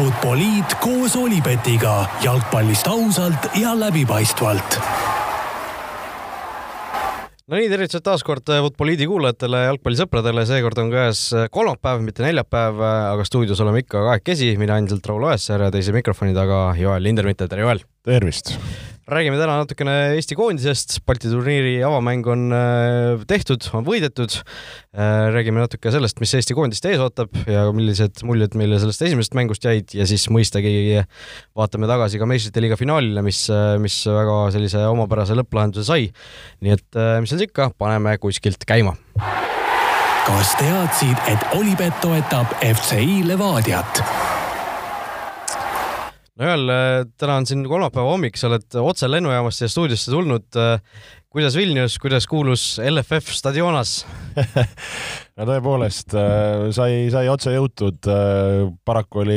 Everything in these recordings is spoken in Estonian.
Futboliit koos Olipetiga jalgpallist ausalt ja läbipaistvalt. No nii, tervitused taas kord Futboliidi kuulajatele, jalgpallisõpradele, seekord on käes kolmapäev, mitte neljapäev, aga stuudios oleme ikka kahekesi, mina endiselt Raul Oessar ja teise mikrofoni taga Joel Lindermitte, tere Joel! Tervist! räägime täna natukene Eesti koondisest, Balti turniiri avamäng on äh, tehtud, on võidetud. Äh, räägime natuke sellest, mis Eesti koondist ees ootab ja millised muljed meile sellest esimesest mängust jäid ja siis mõistagi vaatame tagasi ka meistrite liiga finaalile, mis, mis väga sellise omapärase lõpplahenduse sai. nii et äh, mis seal ikka, paneme kuskilt käima. kas teadsid, et Olipet toetab FCI Levadiat? No Joel, äh, täna on siin kolmapäeva hommik, sa oled otse lennujaamast siia stuudiosse tulnud. Äh, kuidas Vilnius, kuidas kuulus LFF stadionas no tõepoolest äh, sai, sai otse jõutud. paraku oli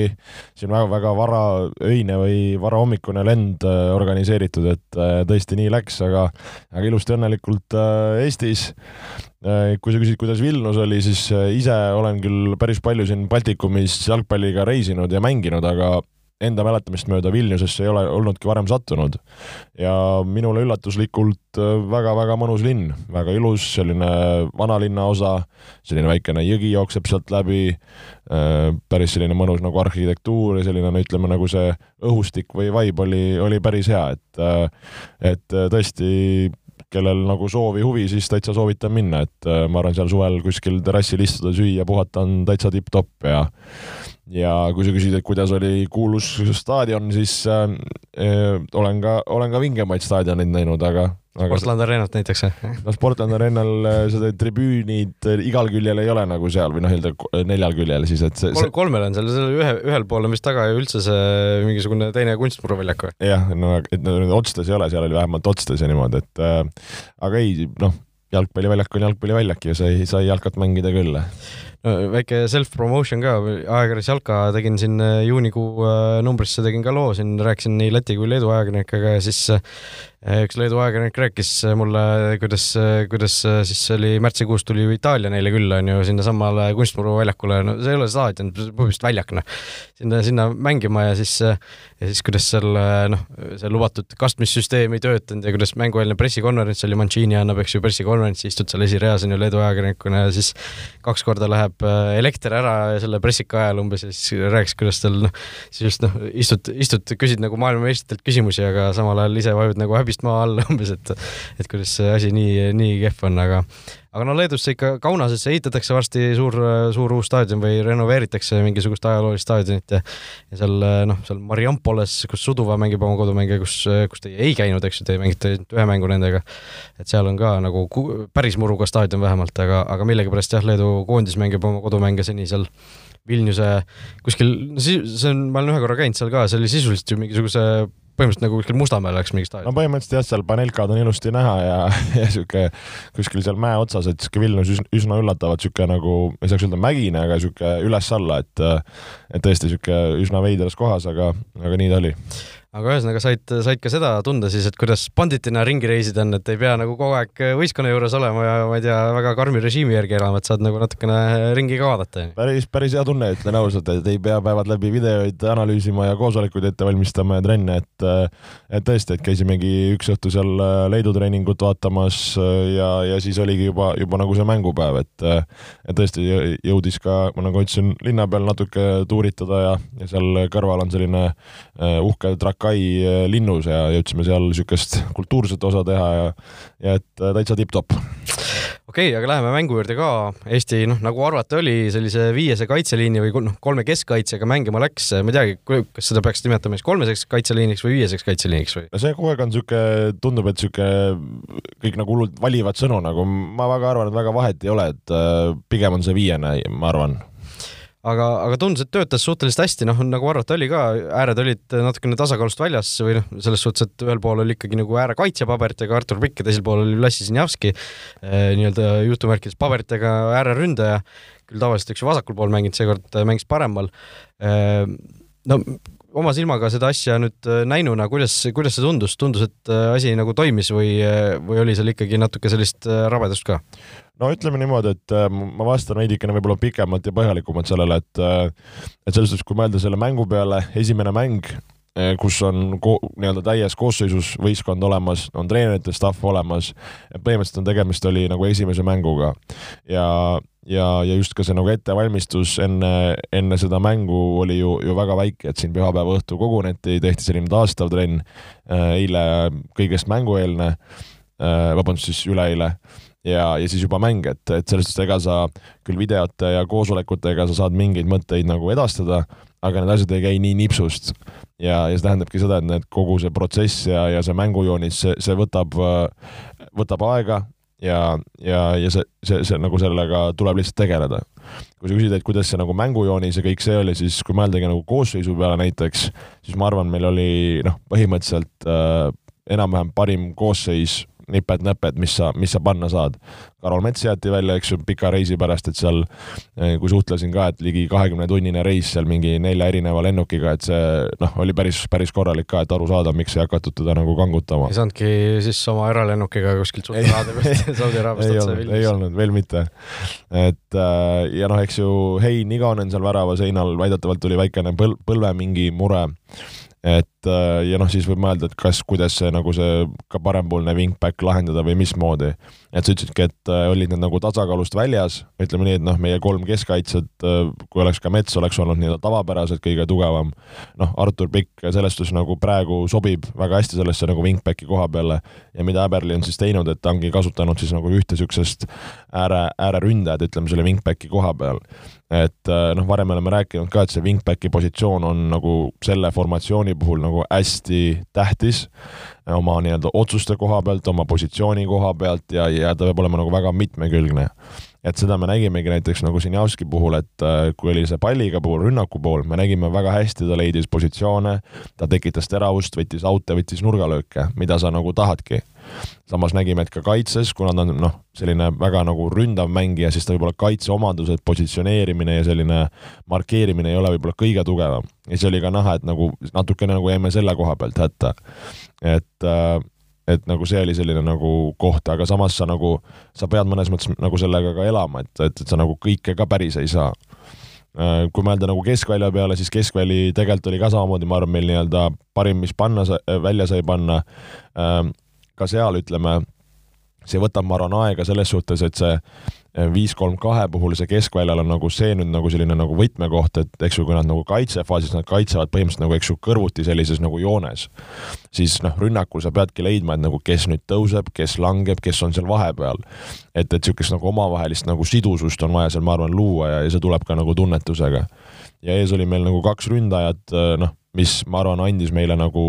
siin väga-väga varaöine või varahommikune lend organiseeritud, et tõesti nii läks, aga, aga ilusti õnnelikult Eestis kui sa küsid, kuidas Vilnius oli, siis ise olen küll päris palju siin Baltikumis jalgpalliga reisinud ja mänginud, aga enda mäletamist mööda Vilniusesse ei ole olnudki varem sattunud. ja minule üllatuslikult väga-väga äh, mõnus linn, väga ilus, selline vanalinna osa, selline väikene jõgi jookseb sealt läbi, äh, päris selline mõnus nagu arhitektuur ja selline no ütleme, nagu see õhustik või vibe oli, oli päris hea, et äh, et tõesti kellel nagu soovi, huvi, siis täitsa soovitan minna, et ma arvan, seal suvel kuskil terrassil istuda, süüa, puhata on täitsa tipp-topp ja ja kui sa küsid, et kuidas oli kuulus staadion, siis äh, äh, olen ka, olen ka vingemaid staadioneid näinud, aga, aga Sportland Arenat näiteks, jah? no Sportland Arenal äh, seda tribüünid äh, igal küljel ei ole nagu seal või noh, öelda neljal küljel siis, et see, see... kolmel on seal, seal ühe, ühel pool on vist taga ju üldse see mingisugune teine kunstmuruväljak või? jah, no et no, otstes ei ole, seal oli vähemalt otstes ja niimoodi, et äh, aga ei, noh, jalgpalliväljak on jalgpalliväljak ja sai, sai jalkat mängida küll. Väike self-promotion ka, ajakirjas Jalka tegin siin äh, juunikuu äh, numbrisse tegin ka loo siin, rääkisin nii Läti kui Leedu ajakirjanikega ja siis äh, üks Leedu ajakirjanik rääkis mulle, kuidas, kuidas siis oli märtsikuus tuli ju Itaalia neile külla, on ju, sinnasamale kunstmuruväljakule, no see ei ole staadion, põhimõtteliselt väljak, noh. sinna, sinna mängima ja siis, ja siis kuidas seal noh, see lubatud kastmissüsteem ei töötanud ja kuidas mängueelne pressikonverents oli, Mancini annab, eks ju, pressikonverentsi, istud seal esireas, on ju, Leedu ajakirjanikuna ja siis kaks korda läheb elekter ära selle pressika ajal umbes ja siis rääkis, kuidas tal noh, siis just noh, istud, istud, küsid nagu maailmameistritelt küsimusi, aga samal ajal ise vajud nagu häbi ripist maa alla umbes, et et kuidas see asi nii, nii kehv on, aga aga no Leedusse ikka Kaunasesse ehitatakse varsti suur, suur uus staadion või renoveeritakse mingisugust ajaloolist staadionit ja ja seal noh, seal Mariampoles, kus Suduva mängib oma kodumänge, kus, kus teie ei käinud, eks ju, teie mängite ühe mängu nendega. et seal on ka nagu päris muruga staadion vähemalt, aga, aga millegipärast jah, Leedu koondis mängib oma kodumänge seni seal Vilniuse kuskil, see on, ma olen ühe korra käinud seal ka, see oli sisuliselt ju mingisuguse põhimõtteliselt nagu kuskil Mustamäel oleks mingi staadion. no põhimõtteliselt jah, seal panelkad on ilusti näha ja, ja sihuke kuskil seal mäe otsas, et sihuke Vilnius üsna üllatavalt sihuke nagu, ei saaks öelda mägine, aga sihuke üles-alla, et et tõesti sihuke üsna veidras kohas, aga, aga nii ta oli aga ühesõnaga said, said ka seda tunda siis, et kuidas banditina ringi reisida on, et ei pea nagu kogu aeg võistkonna juures olema ja ma ei tea, väga karmi režiimi järgi elama, et saad nagu natukene ringi ka vaadata. päris, päris hea tunne, ütlen ausalt, et ei pea päevad läbi videoid analüüsima ja koosolekuid ette valmistama ja trenne, et et tõesti, et käisimegi üks õhtu seal Leedu treeningut vaatamas ja, ja siis oligi juba, juba nagu see mängupäev, et et tõesti jõudis ka, ma nagu ütlesin, linna peal natuke tuuritada ja, ja seal kõrval on selline uhke trakk Kai eh, linnus ja jõudsime seal niisugust kultuurset osa teha ja, ja et eh, täitsa tipp-topp. okei okay,, aga läheme mängu juurde ka. Eesti, noh, nagu arvata oli, sellise viiese kaitseliini või noh, kolme keskkaitsjaga mängima läks, ma ei teagi, kas seda peaks nimetama siis kolmeseks kaitseliiniks või viieseks kaitseliiniks või? no see kogu aeg on niisugune, tundub, et niisugune kõik nagu hullult valivad sõnu, nagu ma väga arvan, et väga vahet ei ole, et pigem on see viiene, ma arvan aga, aga tundus, et töötas suhteliselt hästi, noh, nagu arvata oli ka, ääred olid natukene tasakaalust väljas või noh, selles suhtes, et ühel pool oli ikkagi nagu äärekaitsja paberitega Artur Pikk ja teisel pool oli Lassi Sinjavski eh, nii-öelda jutumärkides paberitega ääreründaja, küll tavaliselt, ju, vasakul pool mänginud, seekord mängis paremal. Eh, no oma silmaga seda asja nüüd äh, näinuna, kuidas, kuidas see tundus, tundus, et äh, asi nagu toimis või, või oli seal ikkagi natuke sellist rabedust ka? No ütleme niimoodi, et ma vastan veidikene võib-olla pikemalt ja põhjalikumalt sellele, et et selles suhtes, kui mõelda selle mängu peale, esimene mäng, kus on nii-öelda täies koosseisus võistkond olemas, on treenerite staff olemas, põhimõtteliselt on tegemist, oli nagu esimese mänguga. Ja ja, ja just ka see nagu ettevalmistus enne, enne seda mängu oli ju, ju väga väike, et siin pühapäeva õhtul koguneti, tehti selline taastav trenn, äh, eile kõigest mängueelne, äh, vabandust, siis üleeile, ja, ja siis juba mäng, et, et selles suhtes ega sa küll videote ja koosolekutega sa saad mingeid mõtteid nagu edastada, aga need asjad ei käi nii nipsust. ja, ja see tähendabki seda, et need, kogu see protsess ja, ja see mängujoonis, see, see võtab, võtab aega ja, ja, ja see, see, see nagu sellega tuleb lihtsalt tegeleda. kui sa küsid, et kuidas see nagu mängujoonis ja kõik see oli, siis kui mõeldagi nagu koosseisu peale näiteks, siis ma arvan, meil oli noh, põhimõtteliselt äh, enam-vähem parim koosseis niped-näped, mis sa, mis sa panna saad. Karol Mets jäeti välja, eks ju, pika reisi pärast, et seal, eh, kui suhtlesin ka, et ligi kahekümne tunnine reis seal mingi nelja erineva lennukiga, et see noh, oli päris, päris korralik ka, et aru saada, miks ei hakatud teda nagu kangutama. ei saanudki siis oma eralennukiga kuskilt Saudi Araabiast otse Vilnius? ei olnud, veel mitte. et äh, ja noh, eks ju, Hein Igonen seal värava seinal väidetavalt oli väikene põl-, põlve mingi mure et äh, ja noh, siis võib mõelda, et kas, kuidas see nagu see ka parempoolne wingback lahendada või mismoodi. et sa ütlesidki, et äh, olid need nagu tasakaalust väljas, ütleme nii, et noh, meie kolm keskkaitset, äh, kui oleks ka Mets, oleks olnud nii-öelda tavapäraselt kõige tugevam. noh, Artur Pikk selles suhtes nagu praegu sobib väga hästi sellesse nagu wingbacki koha peale ja mida Äberli on siis teinud, et ta ongi kasutanud siis nagu ühte niisugusest ääre, ääreründajat, ütleme selle wingbacki koha peal et äh, noh, varem me oleme rääkinud ka, et see wingbacki positsioon on nagu selle formatsiooni puhul nagu hästi tähtis oma nii-öelda otsuste koha pealt, oma positsiooni koha pealt ja, ja ta peab olema nagu väga mitmekülgne et seda me nägimegi näiteks nagu Sinjavski puhul, et äh, kui oli see palliga pool, rünnaku pool, me nägime väga hästi, ta leidis positsioone, ta tekitas teravust, võttis aute, võttis nurgalööke, mida sa nagu tahadki. Samas nägime, et ka kaitses, kuna ta on noh, selline väga nagu ründav mängija, siis ta võib-olla kaitseomadused, positsioneerimine ja selline markeerimine ei ole võib-olla kõige tugevam. ja siis oli ka näha, et nagu natukene nagu jäime selle koha pealt hätta. et äh, et nagu see oli selline nagu koht, aga samas sa nagu, sa pead mõnes mõttes nagu sellega ka elama, et, et, et sa nagu kõike ka päris ei saa. Äh, kui mõelda nagu keskvälja peale, siis keskväli tegelikult oli ka samamoodi, ma arvan, meil nii-öelda parim, mis panna, välja sai panna. Ka seal ütleme, see võtab, ma arvan, aega selles suhtes, et see viis kolm kahe puhul see keskväljal on nagu see nüüd nagu selline nagu võtmekoht, et eks ju, kui nad nagu kaitsefaasis, nad kaitsevad põhimõtteliselt nagu eks ju kõrvuti sellises nagu joones, siis noh, rünnakul sa peadki leidma, et nagu kes nüüd tõuseb, kes langeb, kes on seal vahepeal. et, et niisugust nagu omavahelist nagu sidusust on vaja seal, ma arvan, luua ja, ja see tuleb ka nagu tunnetusega. ja ees oli meil nagu kaks ründajat, noh mis ma arvan, andis meile nagu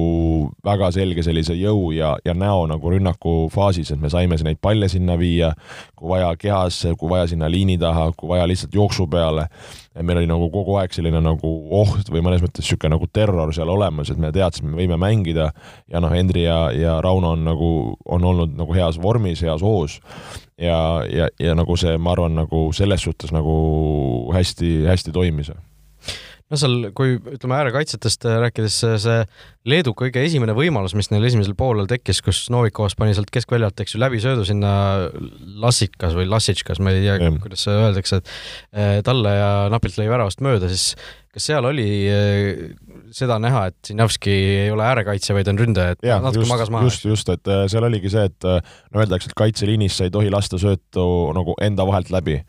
väga selge sellise jõu ja, ja näo nagu rünnakufaasis, et me saime neid palle sinna viia, kui vaja kehasse, kui vaja sinna liini taha, kui vaja lihtsalt jooksu peale. meil oli nagu kogu aeg selline nagu oht või mõnes mõttes niisugune nagu terror seal olemas, et me teadsime, me võime mängida. Ja noh, Hendri ja, ja Rauno on nagu, on olnud nagu heas vormis, heas hoos. Ja, ja, ja nagu see, ma arvan, nagu selles suhtes nagu hästi-hästi toimis no seal, kui ütleme äärekaitsetest äh, rääkides, see Leedu kõige esimene võimalus, mis neil esimesel poolel tekkis, kus Novikovas pani sealt keskväljalt, eks ju, läbisöödu sinna Lassikas või Lassitškas, ma ei tea, kuidas öeldakse, et äh, talle ja napilt lõi väravast mööda, siis kas seal oli äh, seda näha, et Sinjavski ei ole äärekaitse, vaid on ründaja, et ja, natuke just, magas maha? just, just, et äh, seal oligi see, et äh, no öeldakse, et kaitseliinis sa ei tohi lasta söötu nagu enda vahelt läbi.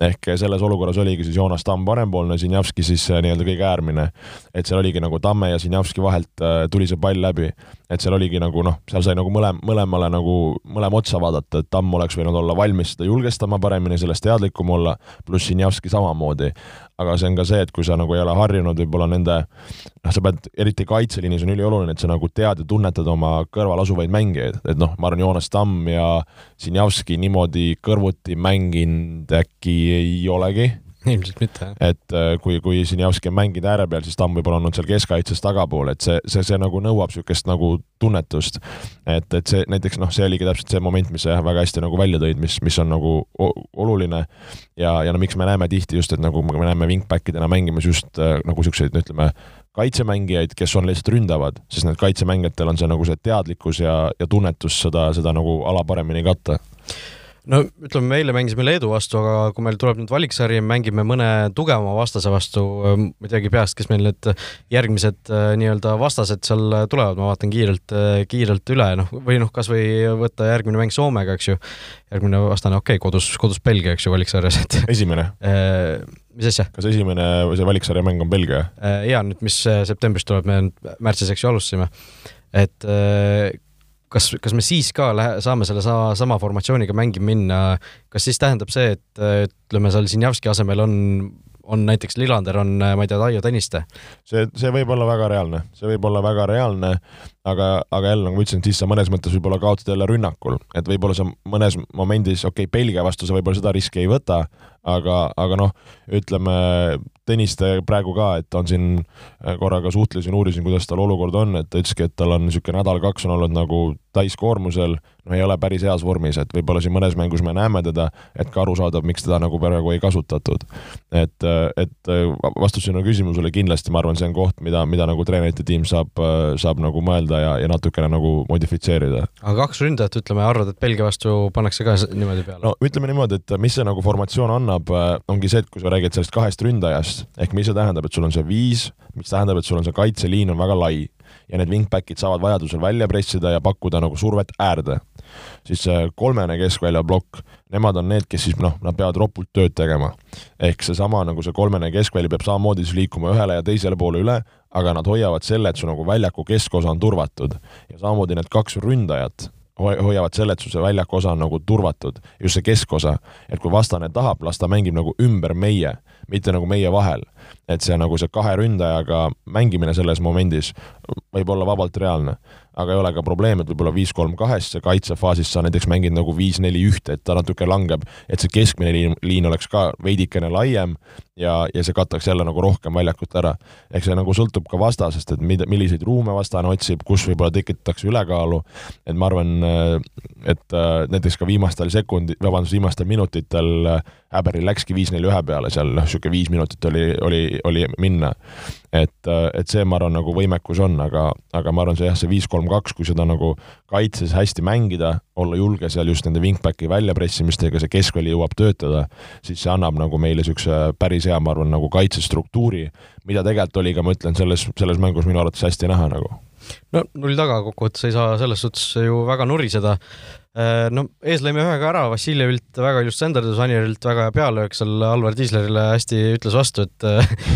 ehk selles olukorras oligi siis Joonas Tamm parempoolne, Sinjavski siis nii-öelda kõige äärmine. et seal oligi nagu Tamme ja Sinjavski vahelt tuli see pall läbi. et seal oligi nagu noh, seal sai nagu mõlem-, mõlemale nagu mõlema otsa vaadata, et Tamm oleks võinud olla valmis seda julgestama paremini, sellest teadlikum olla, pluss Sinjavski samamoodi aga see on ka see, et kui sa nagu ei ole harjunud võib-olla nende, noh, sa pead, eriti kaitseliinis on ülioluline, et sa nagu tead ja tunnetad oma kõrval asuvaid mängijaid, et noh, ma arvan, Joonas Tamm ja Sinjavski niimoodi kõrvuti mänginud äkki ei olegi ilmselt mitte, et äh, kui, kui Sinjavski on mänginud ääre peal, siis Tamm võib-olla olnud seal keskkaitses tagapool, et see, see, see nagu nõuab niisugust nagu tunnetust. et, et see näiteks noh, see oligi täpselt see moment, mis sa jah, väga hästi nagu välja tõid, mis, mis on nagu oluline. Ja, ja no miks me näeme tihti just, et nagu me näeme wingbackidena mängimas just äh, nagu niisuguseid, no ütleme, kaitsemängijaid, kes on lihtsalt ründavad, sest need kaitsemängijatel on see nagu see teadlikkus ja, ja tunnetus seda, seda nagu ala paremini katta no ütleme, me eile mängisime Leedu vastu, aga kui meil tuleb nüüd valiksari, mängime mõne tugevama vastase vastu, ma ei teagi peast, kes meil need järgmised äh, nii-öelda vastased seal tulevad, ma vaatan kiirelt, äh, kiirelt üle, noh, või noh, kasvõi võtta järgmine mäng Soomega, eks ju. järgmine vastane, okei okay,, kodus, kodus Belgia, eks ju, valiksarjas, et. esimene äh, mis asja? kas esimene see valiksarja mäng on Belgia? jaa, nüüd, mis septembris tuleb, me märtsis, eks ju, alustasime. et kas, kas me siis ka lähe, saame selle sama, sama formatsiooniga mängima minna, kas siis tähendab see, et ütleme, seal Sinjavski asemel on, on näiteks Lillander, on, ma ei tea, Taio Tõniste? see, see võib olla väga reaalne, see võib olla väga reaalne, aga, aga jälle, nagu ma ütlesin, siis sa mõnes mõttes võib-olla kaotad jälle rünnakul, et võib-olla sa mõnes momendis, okei okay,, Belgia vastu sa võib-olla seda riski ei võta, aga, aga noh, ütleme Tõniste praegu ka, et on siin äh, korraga suhtlesin, uurisin, kuidas tal olukord on, et ta ütleski, et tal on niisugune nädal-kaks on olnud nagu täiskoormusel, no ei ole päris heas vormis, et võib-olla siin mõnes mängus me näeme teda, et ka arusaadav, miks teda nagu praegu ei kasutatud. et, et vastus sinu küsimusele kindlasti, ma arvan, see on koht, mida, mida nagu treenerite tiim saab, saab nagu mõelda ja, ja natukene nagu modifitseerida. aga kaks ründajat, ütleme, arvad, et Belgia vastu pannakse ka niimoodi peale? no ütleme niimoodi, et mis see nagu formatsioon annab, ongi see, et kui sa räägid sellest kahest ründajast, ehk mis see tähendab, et sul on see viis, mis tähendab, et sul on see kaitseliin on väga lai ja need wingback'id saavad vajadusel välja pressida ja pakkuda nagu survet äärde. siis see kolmene keskvälja plokk, nemad on need, kes siis noh, nad peavad ropult tööd tegema. ehk seesama nagu see kolmene keskväli peab samamoodi siis liikuma ühele ja teisele poole üle, aga nad hoiavad selle, et su nagu väljaku keskosa on turvatud. ja samamoodi need kaks ründajat hoiavad selle, et sul see väljaku osa on nagu turvatud, just see keskosa, et kui vastane tahab, las ta mängib nagu ümber meie, mitte nagu meie vahel. Et see nagu see kahe ründajaga mängimine selles momendis võib olla vabalt reaalne aga ei ole ka probleem, et võib-olla viis-kolm-kahest ja kaitsefaasis sa näiteks mängid nagu viis-neli-ühte, et ta natuke langeb, et see keskmine liin, liin oleks ka veidikene laiem ja, ja see kataks jälle nagu rohkem väljakut ära. eks see nagu sõltub ka vastasest, et mida, milliseid ruume vastane otsib, kus võib-olla tekitatakse ülekaalu, et ma arvan, et äh, näiteks ka viimastel sekundi, vabandust, viimastel minutitel Häberil läkski viis-neli ühe peale seal, noh, niisugune viis minutit oli, oli, oli minna. et, äh, et see, ma arvan, nagu võimekus on, aga, aga ma arvan, see jah, see viis-kolm-kaks, kui seda nagu kaitses hästi mängida, olla julge seal just nende wingbacki väljapressimistega, see keskväli jõuab töötada, siis see annab nagu meile niisuguse päris hea, ma arvan, nagu kaitsestruktuuri, mida tegelikult oli ka, ma ütlen, selles, selles mängus minu arvates hästi näha nagu no null taga kokkuvõttes ei saa selles suhtes ju väga nuriseda. Äh, no ees lõime ühe ka ära, Vassiljevilt väga ilus senderdus, Anijarilt väga hea pealöök seal Alvar Tiislerile hästi ütles vastu, et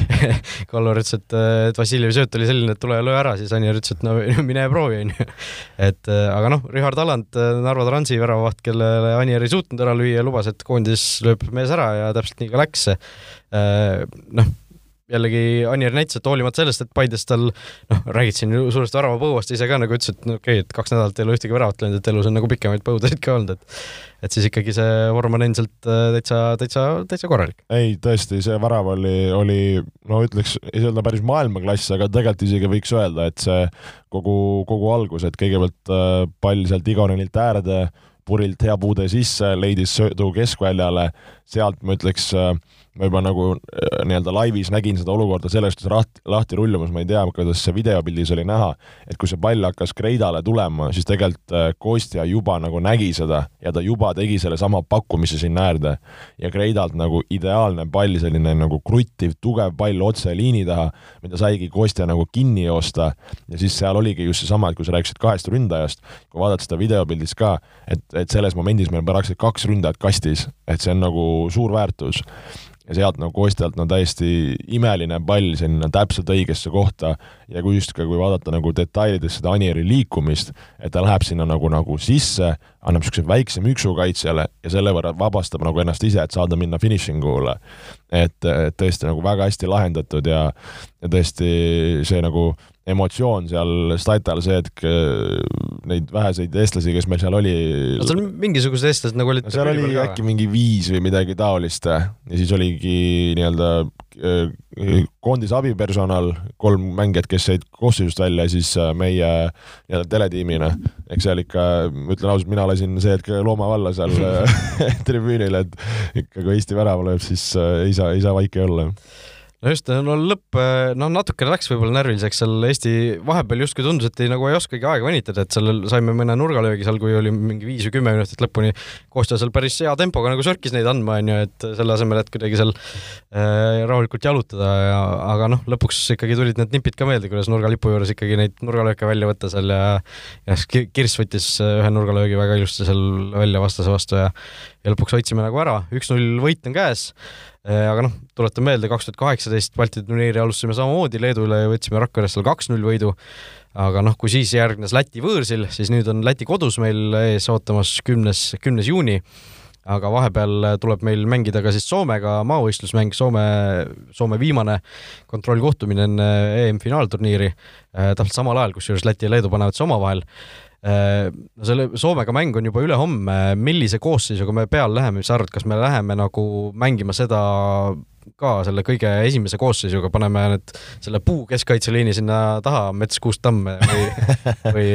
Kalvar ütles, et, et Vassiljevi sööt oli selline, et tule ja löö ära, siis Anijar ütles, et no mine proovi, onju. et aga noh, Richard Alland, Narva Transi väravavaht, kellele Anijar ei suutnud ära lüüa, lubas, et koondis lööb mees ära ja täpselt nii ka läks. Äh, noh jällegi Anier näitas, et hoolimata sellest, et Paides tal noh, räägid siin suuresti väravapõuast, ise ka nagu ütles, et no okei okay,, et kaks nädalat ei ole ühtegi väravat löönud, et elus on nagu pikemaid põudasid ka olnud, et et siis ikkagi see vorm on endiselt äh, täitsa, täitsa, täitsa korralik. ei, tõesti, see värav oli, oli no ütleks, ei saa öelda päris maailmaklass, aga tegelikult isegi võiks öelda, et see kogu, kogu algus, et kõigepealt äh, pall sealt Igonenilt äärde, purilt hea puude sisse, leidis söödu keskväljale, sealt ma ütleks äh, ma juba nagu äh, nii-öelda laivis nägin seda olukorda sellest lahti, lahti rullumas, ma ei tea, kuidas see videopildis oli näha, et kui see pall hakkas Kreidale tulema, siis tegelikult äh, Kostja juba nagu nägi seda ja ta juba tegi sellesama pakkumise sinna äärde. ja Kreidalt nagu ideaalne pall, selline nagu kruttiv, tugev pall otse liini taha, mida saigi Kostja nagu kinni joosta ja siis seal oligi just seesama, et kui sa rääkisid kahest ründajast, kui vaadata seda videopildis ka, et, et selles momendis meil praktiliselt kaks ründajat kastis, et see on nagu suur väärtus ja sealt nagu Kostjalt no täiesti imeline pall sinna täpselt õigesse kohta ja kui just ka, kui vaadata nagu detailides seda Anieri liikumist, et ta läheb sinna nagu, nagu sisse, annab niisuguse väikse müksu kaitsjale ja selle võrra vabastab nagu ennast ise, et saada minna finišingule. et, et tõesti nagu väga hästi lahendatud ja, ja tõesti see nagu emotsioon seal Statal see hetk, neid väheseid eestlasi, kes meil seal oli. no seal mingisugused eestlased nagu olid no,. seal oli äkki mingi viis või midagi taolist ja siis oligi nii-öelda äh, koondise abipersonal, kolm mängijat, kes jäid koosseisust välja, siis äh, meie nii-öelda teletiimina. eks seal ikka, ma ütlen ausalt, mina lasin see hetk looma valla seal tribüünil, et ikka kui Eesti värava lööb, siis ei saa, ei saa vaiki olla no just, no lõpp, no natukene läks võib-olla närviliseks seal Eesti, vahepeal justkui tundus, et ei nagu ei oskagi aega venitada, et seal saime mõne nurgalöögi seal, kui oli mingi viis või kümme minutit lõpuni. Kosta seal päris hea tempoga nagu sörkis neid andma, onju, et selle asemel, et kuidagi seal äh, rahulikult jalutada ja, aga noh, lõpuks ikkagi tulid need nipid ka meelde, kuidas nurgalipu juures ikkagi neid nurgalööke välja võtta seal ja ja siis Kirss võttis ühe nurgalöögi väga ilusti seal välja vastase vastu ja ja lõpuks hoidsime nagu ära, üks-null võit on käes aga noh, tuletan meelde, kaks tuhat kaheksateist Balti turniiri alustasime samamoodi Leedu üle ja võtsime Rakveres seal kaks-null võidu. aga noh, kui siis järgnes Läti võõrsil, siis nüüd on Läti kodus meil ees ootamas kümnes, kümnes juuni. aga vahepeal tuleb meil mängida ka siis Soomega maavõistlusmäng, Soome, Soome viimane kontrollkohtumine enne EM-finaalturniiri. Äh, täpselt samal ajal, kusjuures Läti ja Leedu panevad see omavahel Äh, no selle Soomega mäng on juba ülehomme, millise koosseisuga me peale läheme, mis sa arvad, kas me läheme nagu mängima seda ka selle kõige esimese koosseisuga, paneme need, selle puu keskkaitseliini sinna taha, Mets, Kuusk, Tamm või, või,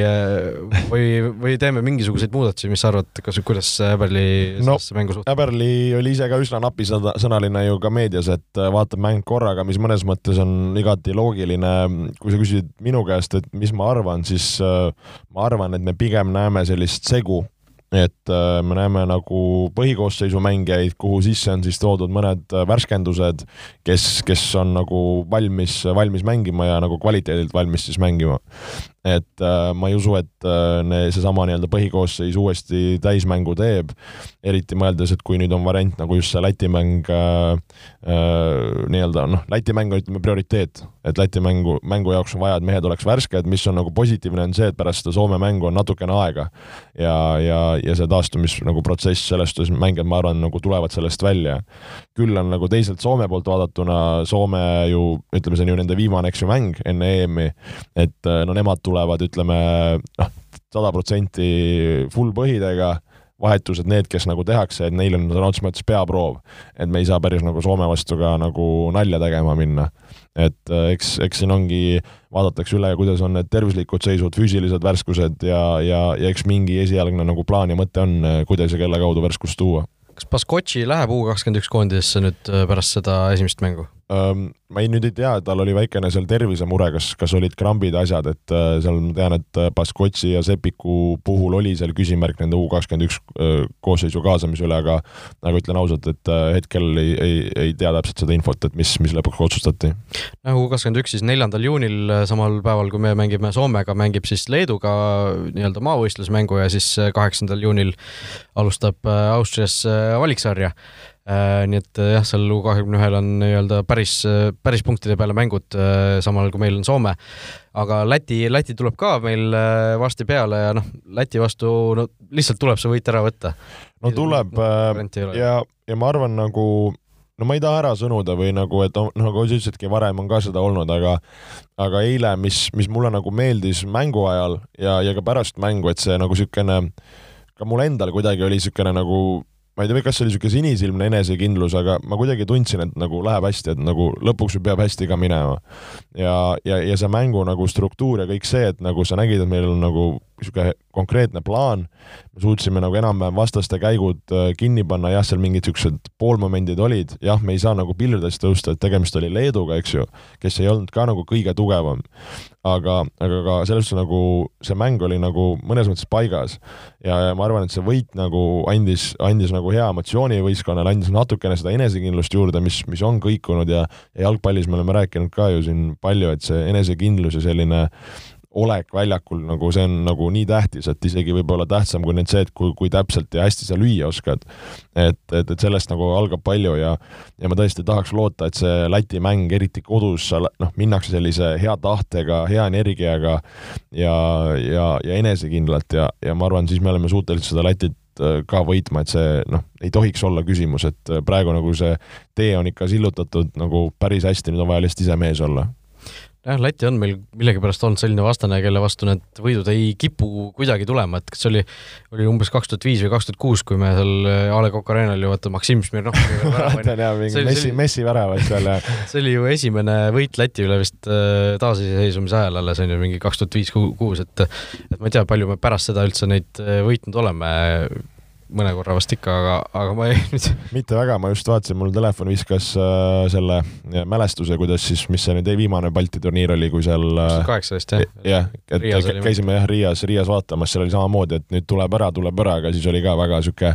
või, või teeme mingisuguseid muudatusi, mis sa arvad, kas, kuidas Äberli no, mängu suhtub? Äberli oli ise ka üsna napisõnaline ju ka meedias, et vaatab mäng korraga, mis mõnes mõttes on igati loogiline. kui sa küsid minu käest, et mis ma arvan, siis äh, ma arvan, et me pigem näeme sellist segu et äh, me näeme nagu põhikoosseisu mängijaid, kuhu sisse on siis toodud mõned äh, värskendused, kes, kes on nagu valmis, valmis mängima ja nagu kvaliteedilt valmis siis mängima et äh, ma ei usu, et äh, seesama nii-öelda põhikoosseis uuesti täismängu teeb, eriti mõeldes, et kui nüüd on variant nagu just see Läti mäng äh, äh, nii-öelda noh, Läti mäng on ütleme prioriteet, et Läti mängu, mängu jaoks on vaja, et mehed oleks värsked, mis on nagu positiivne, on see, et pärast seda Soome mängu on natukene aega ja, ja, ja see taastumis nagu protsess selles suhtes, mängijad, ma arvan, nagu tulevad sellest välja. küll on nagu teiselt Soome poolt vaadatuna, Soome ju ütleme, see on ju nende viimane, eks ju, mäng enne EM-i, et äh, no nemad tulevad, ütleme noh, sada protsenti full põhidega, vahetused need, kes nagu tehakse, et neil on sõna otseses mõttes peaproov. et me ei saa päris nagu Soome vastu ka nagu nalja tegema minna. et äh, eks, eks siin ongi, vaadatakse üle, kuidas on need tervislikud seisud, füüsilised värskused ja, ja, ja eks mingi esialgne nagu plaan ja mõte on, äh, kuidas ja kelle kaudu värskust tuua. kas Baskotši läheb U kakskümmend üks koondisesse nüüd äh, pärast seda esimest mängu? Ma ei, nüüd ei tea, tal oli väikene seal tervisemure, kas, kas olid krambid, asjad, et seal ma tean, et Baskotši ja Sepiku puhul oli seal küsimärk nende U kakskümmend üks koosseisu kaasamise üle, aga aga ütlen ausalt, et hetkel ei, ei, ei tea täpselt seda infot, et mis, mis lõpuks otsustati. U kakskümmend üks siis neljandal juunil, samal päeval, kui me mängime Soomega, mängib siis Leeduga nii-öelda maavõistlusmängu ja siis kaheksandal juunil alustab Austrias valiksarja nii et äh, jah, seal U kahekümne ühel on nii-öelda päris, äh, päris punktide peale mängud, samal kui meil on Soome. aga Läti, Läti tuleb ka meil varsti peale ja noh, Läti vastu no lihtsalt tuleb see võit ära võtta. no tuleb no, ja, ja ma arvan nagu no ma ei taha ära sõnuda või nagu, et nagu sa ütlesidki, varem on ka seda olnud, aga aga eile, mis, mis mulle nagu meeldis mängu ajal ja, ja ka pärast mängu, et see nagu niisugune ka mul endal kuidagi oli niisugune nagu ma ei tea, kas see oli niisugune sinisilmne enesekindlus, aga ma kuidagi tundsin, et nagu läheb hästi, et nagu lõpuks peab hästi ka minema. ja, ja, ja see mängu nagu struktuur ja kõik see, et nagu sa nägid, et meil on nagu niisugune konkreetne plaan, me suutsime nagu enam-vähem vastaste käigud äh, kinni panna, jah, seal mingid niisugused poolmomendid olid, jah, me ei saa nagu pilvedest tõusta, et tegemist oli Leeduga, eks ju, kes ei olnud ka nagu kõige tugevam. aga, aga ka selles suhtes nagu see mäng oli nagu mõnes mõttes paigas. Ja, ja ma arvan, et see võit nagu andis, andis nagu hea emotsiooni võistkonnale, andis natukene seda enesekindlust juurde, mis, mis on kõikunud. Ja, ja jalgpallis me oleme rääkinud ka ju siin palju, et see enesekindlus ja selline olek väljakul nagu see on nagu nii tähtis, et isegi võib-olla tähtsam kui nüüd see, et kui, kui täpselt ja hästi sa lüüa oskad. et, et, et sellest nagu algab palju ja, ja ma tõesti tahaks loota, et see Läti mäng, eriti kodus, noh, minnakse sellise hea tahtega, hea energiaga ja, ja, ja enesekindlalt ja, ja ma arvan, siis me oleme suutelised seda Lätit äh, ka võitma, et see noh, ei tohiks olla küsimus, et praegu nagu see tee on ikka sillutatud nagu päris hästi, nüüd on vaja lihtsalt ise mees olla jah, Läti on meil millegipärast olnud selline vastane, kelle vastu need võidud ei kipu kuidagi tulema, et kas see oli, oli umbes kaks tuhat viis või kaks tuhat kuus, kui me seal äh, A Le Coq Arena'l ju vaata Maksim Smirnov mäletan jah, mingi Messi, Messi väravad seal ja see oli ju esimene võit Läti üle vist äh, taasiseseisvumise ajal alles on ju mingi kaks tuhat viis, kuus, et et ma ei tea, palju me pärast seda üldse neid äh, võitnud oleme mõne korra vast ikka, aga, aga ma ei nüüd. mitte väga, ma just vaatasin, mul telefon viskas äh, selle mälestuse, kuidas siis, mis see nüüd viimane Balti turniir oli, kui seal. Äh, kaheksateist jah? jah, et Riias käisime jah Riias, Riias vaatamas, seal oli samamoodi, et nüüd tuleb ära, tuleb ära, aga siis oli ka väga sihuke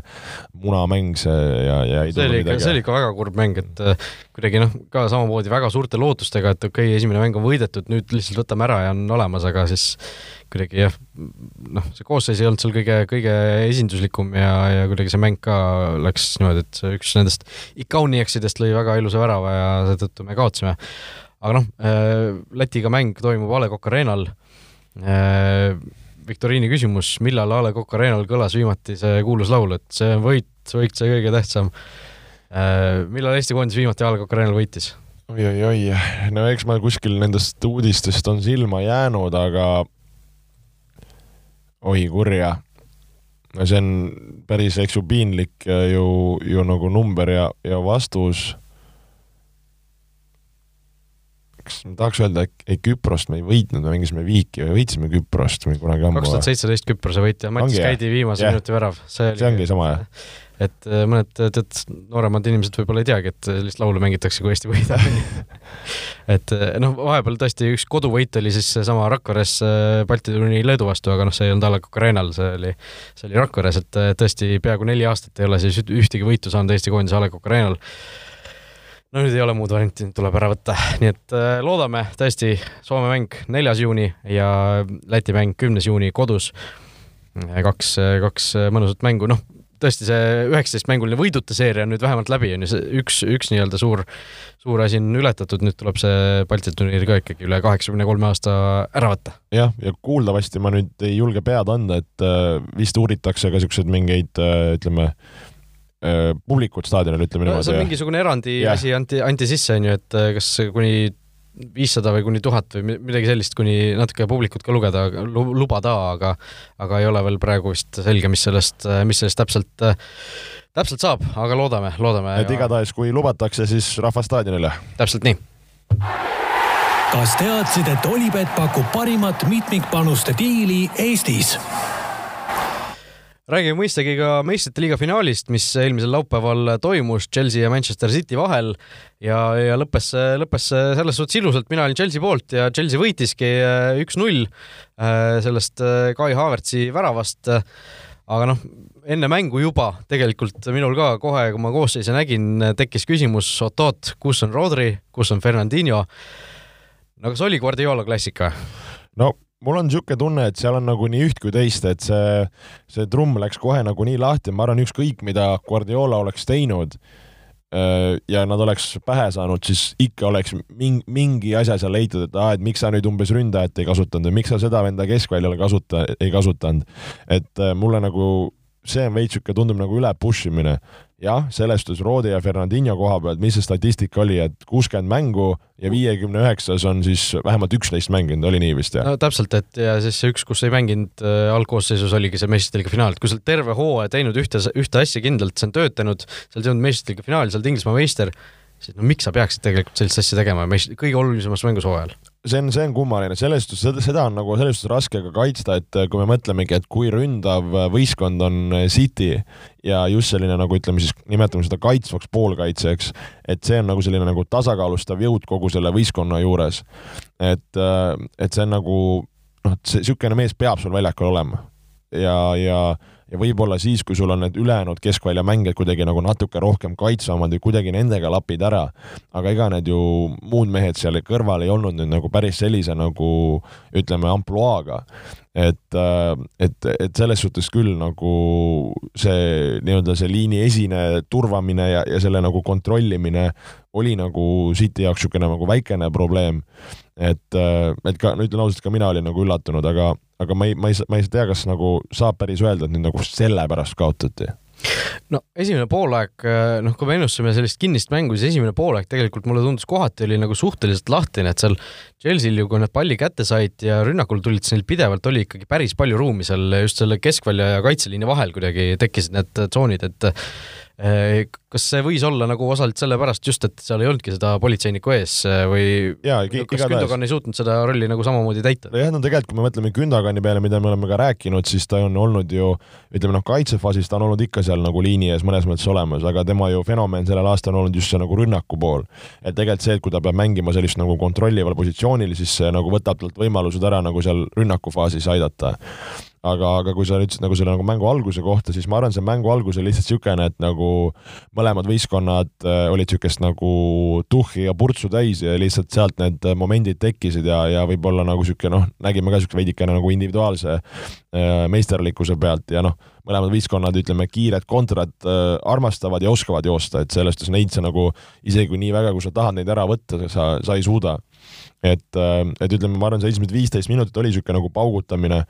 munamäng see ja, ja ei see oli ikka, see oli ikka väga kurb mäng, et äh, kuidagi noh, ka samamoodi väga suurte lootustega, et okei okay,, esimene mäng on võidetud, nüüd lihtsalt võtame ära ja on olemas, aga siis kuidagi jah, noh, see koosseis ei olnud seal kõige, kõige esinduslikum ja, ja kuidagi see mäng ka läks niimoodi, et üks nendest Ikaunieksidest lõi väga ilusa värava ja seetõttu me kaotasime. aga noh, äh, Lätiga mäng toimub A Le Coq Arena'l. Äh, viktoriini küsimus, millal A Le Coq Arena'l kõlas viimati see kuulus laul, et see on võit, võit see kõige tähtsam. Äh, millal Eesti koondis viimati A Le Coq Arena'l võitis? oi-oi-oi, no eks ma kuskil nendest uudistest on silma jäänud, aga oi kurja. no see on päris, eks ju, piinlik ju, ju nagu number ja, ja vastus. kas ma tahaks öelda, et ei Küprost me ei võitnud, me mängisime viiki või võitsime Küprost või kunagi ammu. kaks tuhat seitseteist Küprose võit ja Mats Käidi viimase yeah. minuti värav. see, see ongi sama, jah? Et äh, mõned tead, nooremad inimesed võib-olla ei teagi, et sellist laulu mängitakse, kui Eesti võidab et äh, noh, vahepeal tõesti üks koduvõit oli siis seesama Rakveres äh, Balti turniiri Leedu vastu, aga noh, see ei olnud A Le Coq Arena'l, see oli, see oli Rakveres, et tõesti peaaegu neli aastat ei ole siis ühtegi võitu saanud Eesti koondis A Le Coq Arena'l no nüüd ei ole muud varianti, tuleb ära võtta, nii et äh, loodame tõesti, Soome mäng neljas juuni ja Läti mäng kümnes juuni kodus. kaks, kaks mõnusat mängu, noh, tõesti see üheksateistmänguline võiduta seeria on nüüd vähemalt läbi, on ju, see üks, üks nii-öelda suur, suur asi on ületatud, nüüd tuleb see Balti turniir ka ikkagi üle kaheksakümne kolme aasta ära võtta. jah, ja kuuldavasti ma nüüd ei julge pead anda, et äh, vist uuritakse ka niisuguseid mingeid äh, ütleme äh,, publikut staadionil, ütleme no, niimoodi. see on mingisugune erandi yeah. asi anti, anti sisse, on ju, et kas kuni viissada või kuni tuhat või midagi sellist, kuni natuke publikut ka lugeda, lubada, aga aga ei ole veel praegu vist selge, mis sellest, mis sellest täpselt, täpselt saab, aga loodame, loodame. et igatahes, kui lubatakse, siis rahvas staadionile. täpselt nii. kas teadsid, et Olipet pakub parimat mitmikpanuste diili Eestis? Räägime mõistagi ka meistrite liiga finaalist, mis eelmisel laupäeval toimus Chelsea ja Manchester City vahel ja, ja lõppes, lõppes selles suhtes ilusalt, mina olin Chelsea poolt ja Chelsea võitiski äh, üks-null äh, sellest äh, Kai Havertzi väravast. aga noh, enne mängu juba tegelikult minul ka kohe, kui ma koosseisu nägin, tekkis küsimus oot-oot, kus on Rodri, kus on Fernandinho. no kas oli Guardiola klassika? no mul on niisugune tunne, et seal on nagu nii üht kui teist, et see, see trumm läks kohe nagu nii lahti, ma arvan, ükskõik mida Guardiola oleks teinud äh, ja nad oleks pähe saanud, siis ikka oleks mingi, mingi asja seal leitud, et aa, et miks sa nüüd umbes ründajat ei kasutanud või miks sa seda venda keskväljal kasuta, ei kasutanud. et äh, mulle nagu see on veits niisugune, tundub nagu üle push imine jah, sellest Rode ja Fernandinho koha pealt, mis see statistika oli, et kuuskümmend mängu ja viiekümne üheksas on siis vähemalt üksteist mänginud, oli nii vist, jah? no täpselt, et ja siis see üks, kus ei mänginud äh, algkoosseisus, oligi see meistrite liiga finaal, et kui sa oled terve hooaja teinud ühte, ühte asja kindlalt, see on töötanud, sa oled jõudnud meistrite liiga finaali, sa oled Inglismaa meister, siis no miks sa peaksid tegelikult sellist asja tegema meist-, kõige olulisemas mängus hooajal? See on, see on kummaline, selles suhtes, seda, seda on nagu selles suhtes raske ka kaitsta, et kui me mõtlemegi, et kui ründav võistkond on City ja just selline nagu ütleme siis, nimetame seda kaitsvaks poolkaitsjaks, et see on nagu selline nagu tasakaalustav jõud kogu selle võistkonna juures. et, et see on nagu noh, see niisugune mees peab sul väljakul olema ja, ja ja võib-olla siis, kui sul on need ülejäänud keskvälja mängijad kuidagi nagu natuke rohkem kaitsvamad või kuidagi nendega lapid ära, aga ega need ju muud mehed seal kõrval ei olnud nüüd nagu päris sellise nagu ütleme, ampluaaga. et, äh, et, et selles suhtes küll nagu see nii-öelda see liini esine turvamine ja, ja selle nagu kontrollimine oli nagu City jaoks niisugune nagu väikene probleem. et, äh, et ka, no ütlen ausalt, ka mina olin nagu üllatunud, aga, aga ma ei, ma ei, ma ei tea, kas nagu saab päris öelda, et nüüd nagu sellepärast kaotati. No esimene poolaeg, äh, noh, kui me ennustasime sellist kinnist mängu, siis esimene poolaeg tegelikult mulle tundus kohati oli nagu suhteliselt lahtine, et seal Chelsea'l ju, kui nad palli kätte said ja rünnakul tulid, siis neil pidevalt oli ikkagi päris palju ruumi seal just selle keskvälja ja kaitseliini vahel kuidagi tekkisid need tsoonid, et äh, kas see võis olla nagu osalt sellepärast just, et seal ei olnudki seda politseinikku ees või Jaa, kas Gündogan ei suutnud seda rolli nagu samamoodi täita? jah, no tegelikult, kui me mõtleme Gündogani peale, mida me oleme ka rääkinud, siis ta on olnud ju ütleme noh, kaitsefaasis ta on olnud ikka seal nagu liini ees mõnes mõttes olemas, aga tema ju fenomen sellel aastal on olnud just see nagu rünnaku pool. et tegelikult see, et kui ta peab mängima sellist nagu kontrollival positsioonil, siis see nagu võtab talt võimalused ära nagu seal rünnakufaasis aidata aga, aga kui sa ütlesid nagu selle nagu mängu alguse kohta, siis ma arvan, see mängu algus oli lihtsalt niisugune, et nagu mõlemad võistkonnad äh, olid niisugust nagu tuhhi ja purtsu täis ja lihtsalt sealt need momendid tekkisid ja, ja võib-olla nagu niisugune noh, nägime ka niisugune veidikene nagu individuaalse äh, meisterlikkuse pealt ja noh, mõlemad võistkonnad, ütleme, kiired kontrad äh, armastavad ja oskavad joosta, et selles suhtes neid sa nagu isegi kui nii väga, kui sa tahad neid ära võtta, sa, sa ei suuda. Et, äh, et ütleme, ma arvan, see esimesed viisteist minutit oli niisugune nagu paugutamine,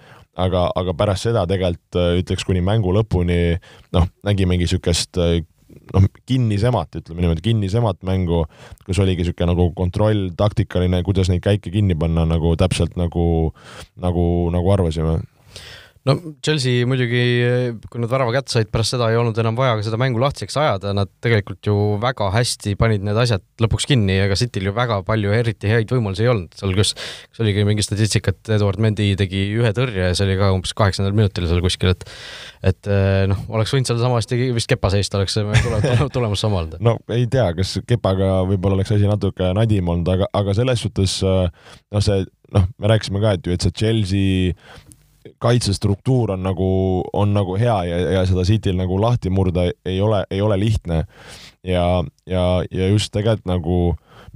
aga, aga pärast seda tegelikult äh, ütleks kuni mängu lõpuni noh, nägimegi niisugust äh, noh, kinnisemat, ütleme niimoodi, kinnisemat mängu, kus oligi niisugune nagu kontroll, taktikaline, kuidas neid käike kinni panna nagu täpselt nagu, nagu, nagu arvasime no Chelsea muidugi, kui nad värava kätte said, pärast seda ei olnud enam vaja ka seda mängu lahtiseks ajada, nad tegelikult ju väga hästi panid need asjad lõpuks kinni, ega Cityl ju väga palju eriti häid võimalusi ei olnud, seal kus, kus oligi mingi statistika, et Eduard Mendi tegi ühe tõrje ja see oli ka umbes kaheksandal minutil seal kuskil, et et eh, noh, oleks võinud seal samasti vist kepa seista, oleks see tulemus sama olnud. no ei tea, kas kepaga võib-olla oleks asi natuke nadim olnud, aga, aga selles suhtes noh, see noh, me rääkisime ka, et ju, et see Chelsea kaitsestruktuur on nagu, on nagu hea ja, ja seda Cityl nagu lahti murda ei ole, ei ole lihtne. ja, ja, ja just tegelikult nagu,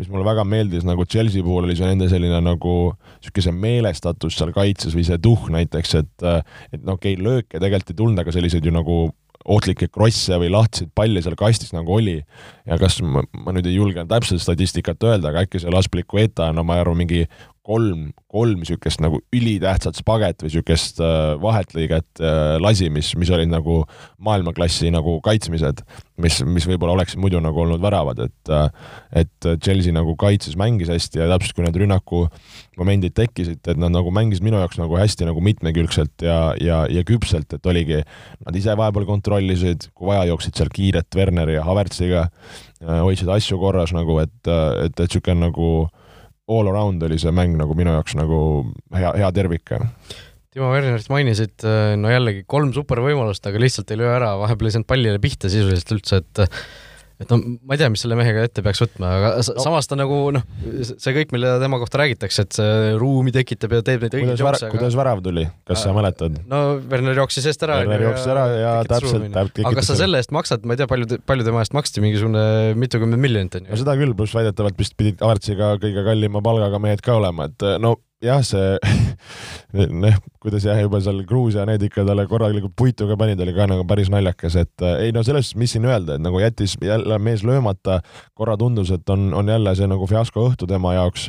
mis mulle väga meeldis nagu Chelsea puhul oli see nende selline nagu niisugune meelestatus seal kaitses või see tuhh näiteks, et et no okei okay,, lööke tegelikult ei tulnud, aga selliseid ju nagu ohtlikke krosse või lahtiseid palle seal kastis nagu oli. ja kas ma, ma nüüd ei julge täpselt statistikat öelda, aga äkki see Laspilicueta on, no ma ei arva, mingi kolm, kolm niisugust nagu ülitähtsat spaget või niisugust äh, vahetlõiget äh, lasi, mis, mis olid nagu maailmaklassi nagu kaitsmised, mis, mis võib-olla oleksid muidu nagu olnud väravad, et äh, et Chelsea nagu kaitses, mängis hästi ja täpselt, kui need rünnaku momendid tekkisid, et nad nagu mängisid minu jaoks nagu hästi nagu mitmekülgselt ja, ja, ja küpselt, et oligi, nad ise vahepeal kontrollisid, kui vaja, jooksid seal kiiret Werneri ja Havertziga, hoidsid asju korras nagu, et, et, et niisugune nagu all around oli see mäng nagu minu jaoks nagu hea, hea tervik. Timo Wernerit mainisid, no jällegi kolm supervõimalust, aga lihtsalt ei löö ära, vahepeal ei saanud pallile pihta sisuliselt üldse, et et no ma ei tea, mis selle mehega ette peaks võtma, aga no. samas ta nagu noh, see kõik, mille tema kohta räägitakse, et see ruumi tekitab ja teeb neid õigeid jookse. kuidas värav tuli, kas sa mäletad? no Werner jooksis eest ära. Werner jooksis ära ja täpselt, täpselt. aga kas sa selle eest maksad, ma ei tea, palju, palju tema eest maksti, mingisugune mitukümmend miljonit on ju? no seda küll, pluss väidetavalt vist pidid Avertsiga kõige kallima palgaga mehed ka olema, et no jah, see noh, kuidas jah, juba seal Gruusia need ikka talle korralikult puitu ka panid, oli ka nagu päris naljakas, et äh, ei no selles suhtes, mis siin öelda, et nagu jättis jälle mees löömata, korra tundus, et on, on jälle see nagu fiasko õhtu tema jaoks.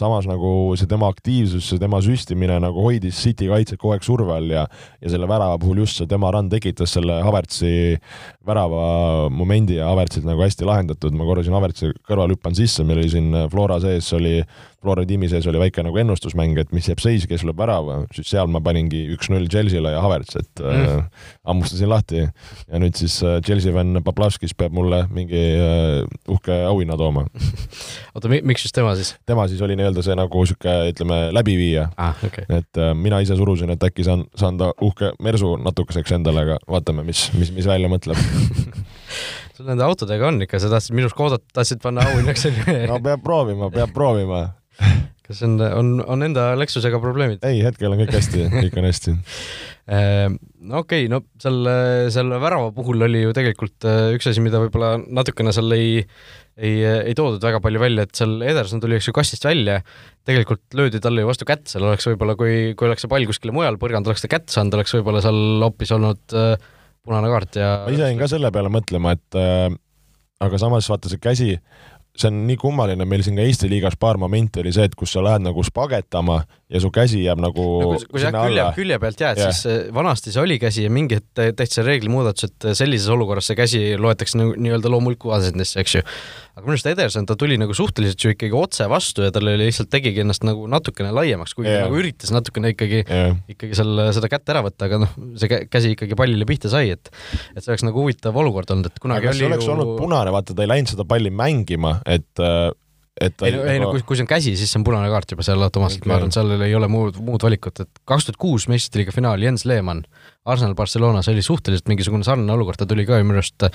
samas nagu see tema aktiivsus, see tema süstimine nagu hoidis City kaitset kogu aeg surve all ja ja selle värava puhul just see tema run tekitas selle Havertzi värava momendi ja Havertzilt nagu hästi lahendatud, ma korra siin Havertzi kõrval hüppan sisse, meil oli siin Flora sees oli Flora tiimi sees oli väike nagu ennustusmäng, et mis jääb seis, kes lööb värava, siis seal ma paningi üks-null Chelsea'le ja Havertz, et mm. äh, hammustasin lahti. ja nüüd siis äh, Chelsea fänn Paplavskis peab mulle mingi äh, uhke auhinna tooma oota, miks just tema siis? tema siis oli nii-öelda see nagu sihuke, ütleme, läbiviija ah,. Okay. et äh, mina ise surusin, et äkki saan, saan ta uhke mersu natukeseks endale, aga vaatame, mis, mis, mis välja mõtleb sul nende autodega on ikka, sa tahtsid minust oodata, tahtsid panna auhinnaks no peab proovima, peab proovima kas on, on, on enda Lexusega probleemid? ei, hetkel on kõik hästi, kõik on hästi ehm, no okei okay,, no selle, selle värava puhul oli ju tegelikult äh, üks asi, mida võib-olla natukene seal ei, ei, ei toodud väga palju välja, et seal Ederson tuli, eks ju, kastist välja, tegelikult löödi talle ju vastu kätt, seal oleks võib-olla, kui, kui oleks see pall kuskile mujal põrganud, oleks ta kätte saanud, oleks võib-olla seal hoopis olnud äh, punane kaart ja ma ise jäin ka selle peale mõtlema, et äh, aga samas vaata see käsi see on nii kummaline, meil siin ka Eesti liigas paar momenti oli see, et kus sa lähed nagu spagetama ja su käsi jääb nagu no, kui, kui sa külje, külje pealt jääd yeah., siis äh, vanasti see oli käsi ja mingi hetk tehti see reeglimuudatus, et sellises olukorras see käsi loetakse nagu nii-öelda loomuliku asendisse, eks ju. aga minu arust Ederson, ta tuli nagu suhteliselt ju ikkagi otse vastu ja tal oli lihtsalt tegigi ennast nagu natukene laiemaks, kuigi yeah. ta nagu üritas natukene ikkagi yeah., ikkagi selle, seda kätt ära võtta, aga noh, see käsi ikkagi pallile pihta sai, et et see oleks nagu huvitav olukord olnud, et kunagi aga oli ju olnud punane, vaata ta ei läinud seda palli mängima, et et ei no, ei no kui, kui see on käsi, siis see on punane kaart juba seal automaatselt okay., ma arvan, seal ei ole muud, muud valikut, et kaks tuhat kuus meistrite liiga finaal, Jens Lehmann, Arsenal Barcelona, see oli suhteliselt mingisugune sarnane olukord, ta tuli ka ju minu arust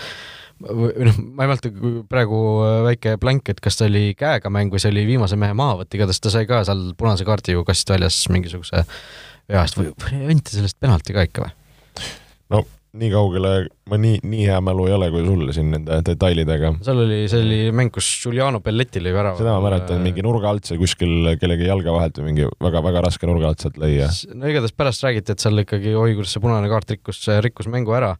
või noh, ma ei mäleta praegu väike blank, et kas ta oli käega mäng või see oli viimase mehe mahavõtt, igatahes ta sai ka seal punase kaardi ju kast väljas mingisuguse vea eest või, või anti sellest penalti ka ikka või? Nii kaugele, ma nii, nii hea mälu ei ole kui sul siin nende detailidega. seal oli, see oli mäng, kus Giuliano Belletti lõi värava. seda ma mäletan, mingi nurga alt seal kuskil kellegi jalga vahelt või mingi väga-väga raske nurga alt sealt lõi ja. no igatahes pärast räägiti, et seal ikkagi oi, kuidas see punane kaart rikkus, rikkus mängu ära.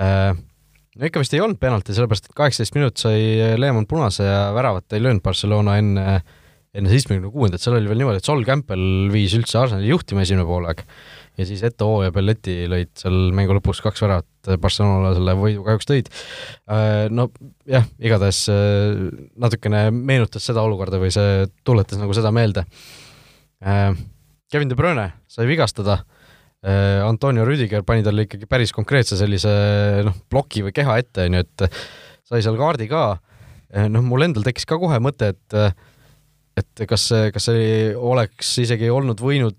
Äh, no ikka vist ei olnud penalti, sellepärast et kaheksateist minutit sai Lehmann punase ja väravat ei löönud Barcelona enne enne seitsmekümne kuuendat, seal oli veel niimoodi, et Sol Campbell viis üldse Arsenali juhtima esimene poolaeg ja siis Eto'o ja Belletti lõid seal mängu lõpus kaks väravat, Barcelona selle võidu kahjuks tõid. Äh, no jah, igatahes äh, natukene meenutas seda olukorda või see tuletas nagu seda meelde. Äh, Kevin De Bruyne sai vigastada, Antonio Rüdiger pani talle ikkagi päris konkreetse sellise noh, ploki või keha ette, on ju, et sai seal kaardi ka, noh, mul endal tekkis ka kohe mõte, et et kas see, kas see oleks isegi olnud võinud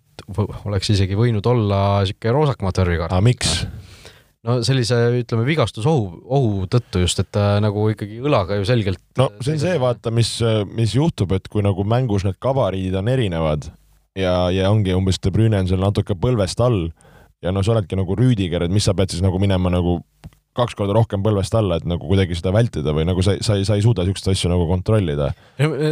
oleks isegi võinud olla niisugune roosakamaat värvikaart. aga miks? no sellise, ütleme, vigastusohu, ohu tõttu just, et ta nagu ikkagi õlaga ju selgelt no see on see, vaata, mis, mis juhtub, et kui nagu mängus need gabariidid on erinevad ja, ja ongi umbes De Bruyne on seal natuke põlvest all ja no sa oledki nagu Rüüdiger, et mis sa pead siis nagu minema nagu kaks korda rohkem põlvest alla, et nagu kuidagi seda vältida või nagu sa, sa ei, sa ei suuda niisuguseid asju nagu kontrollida.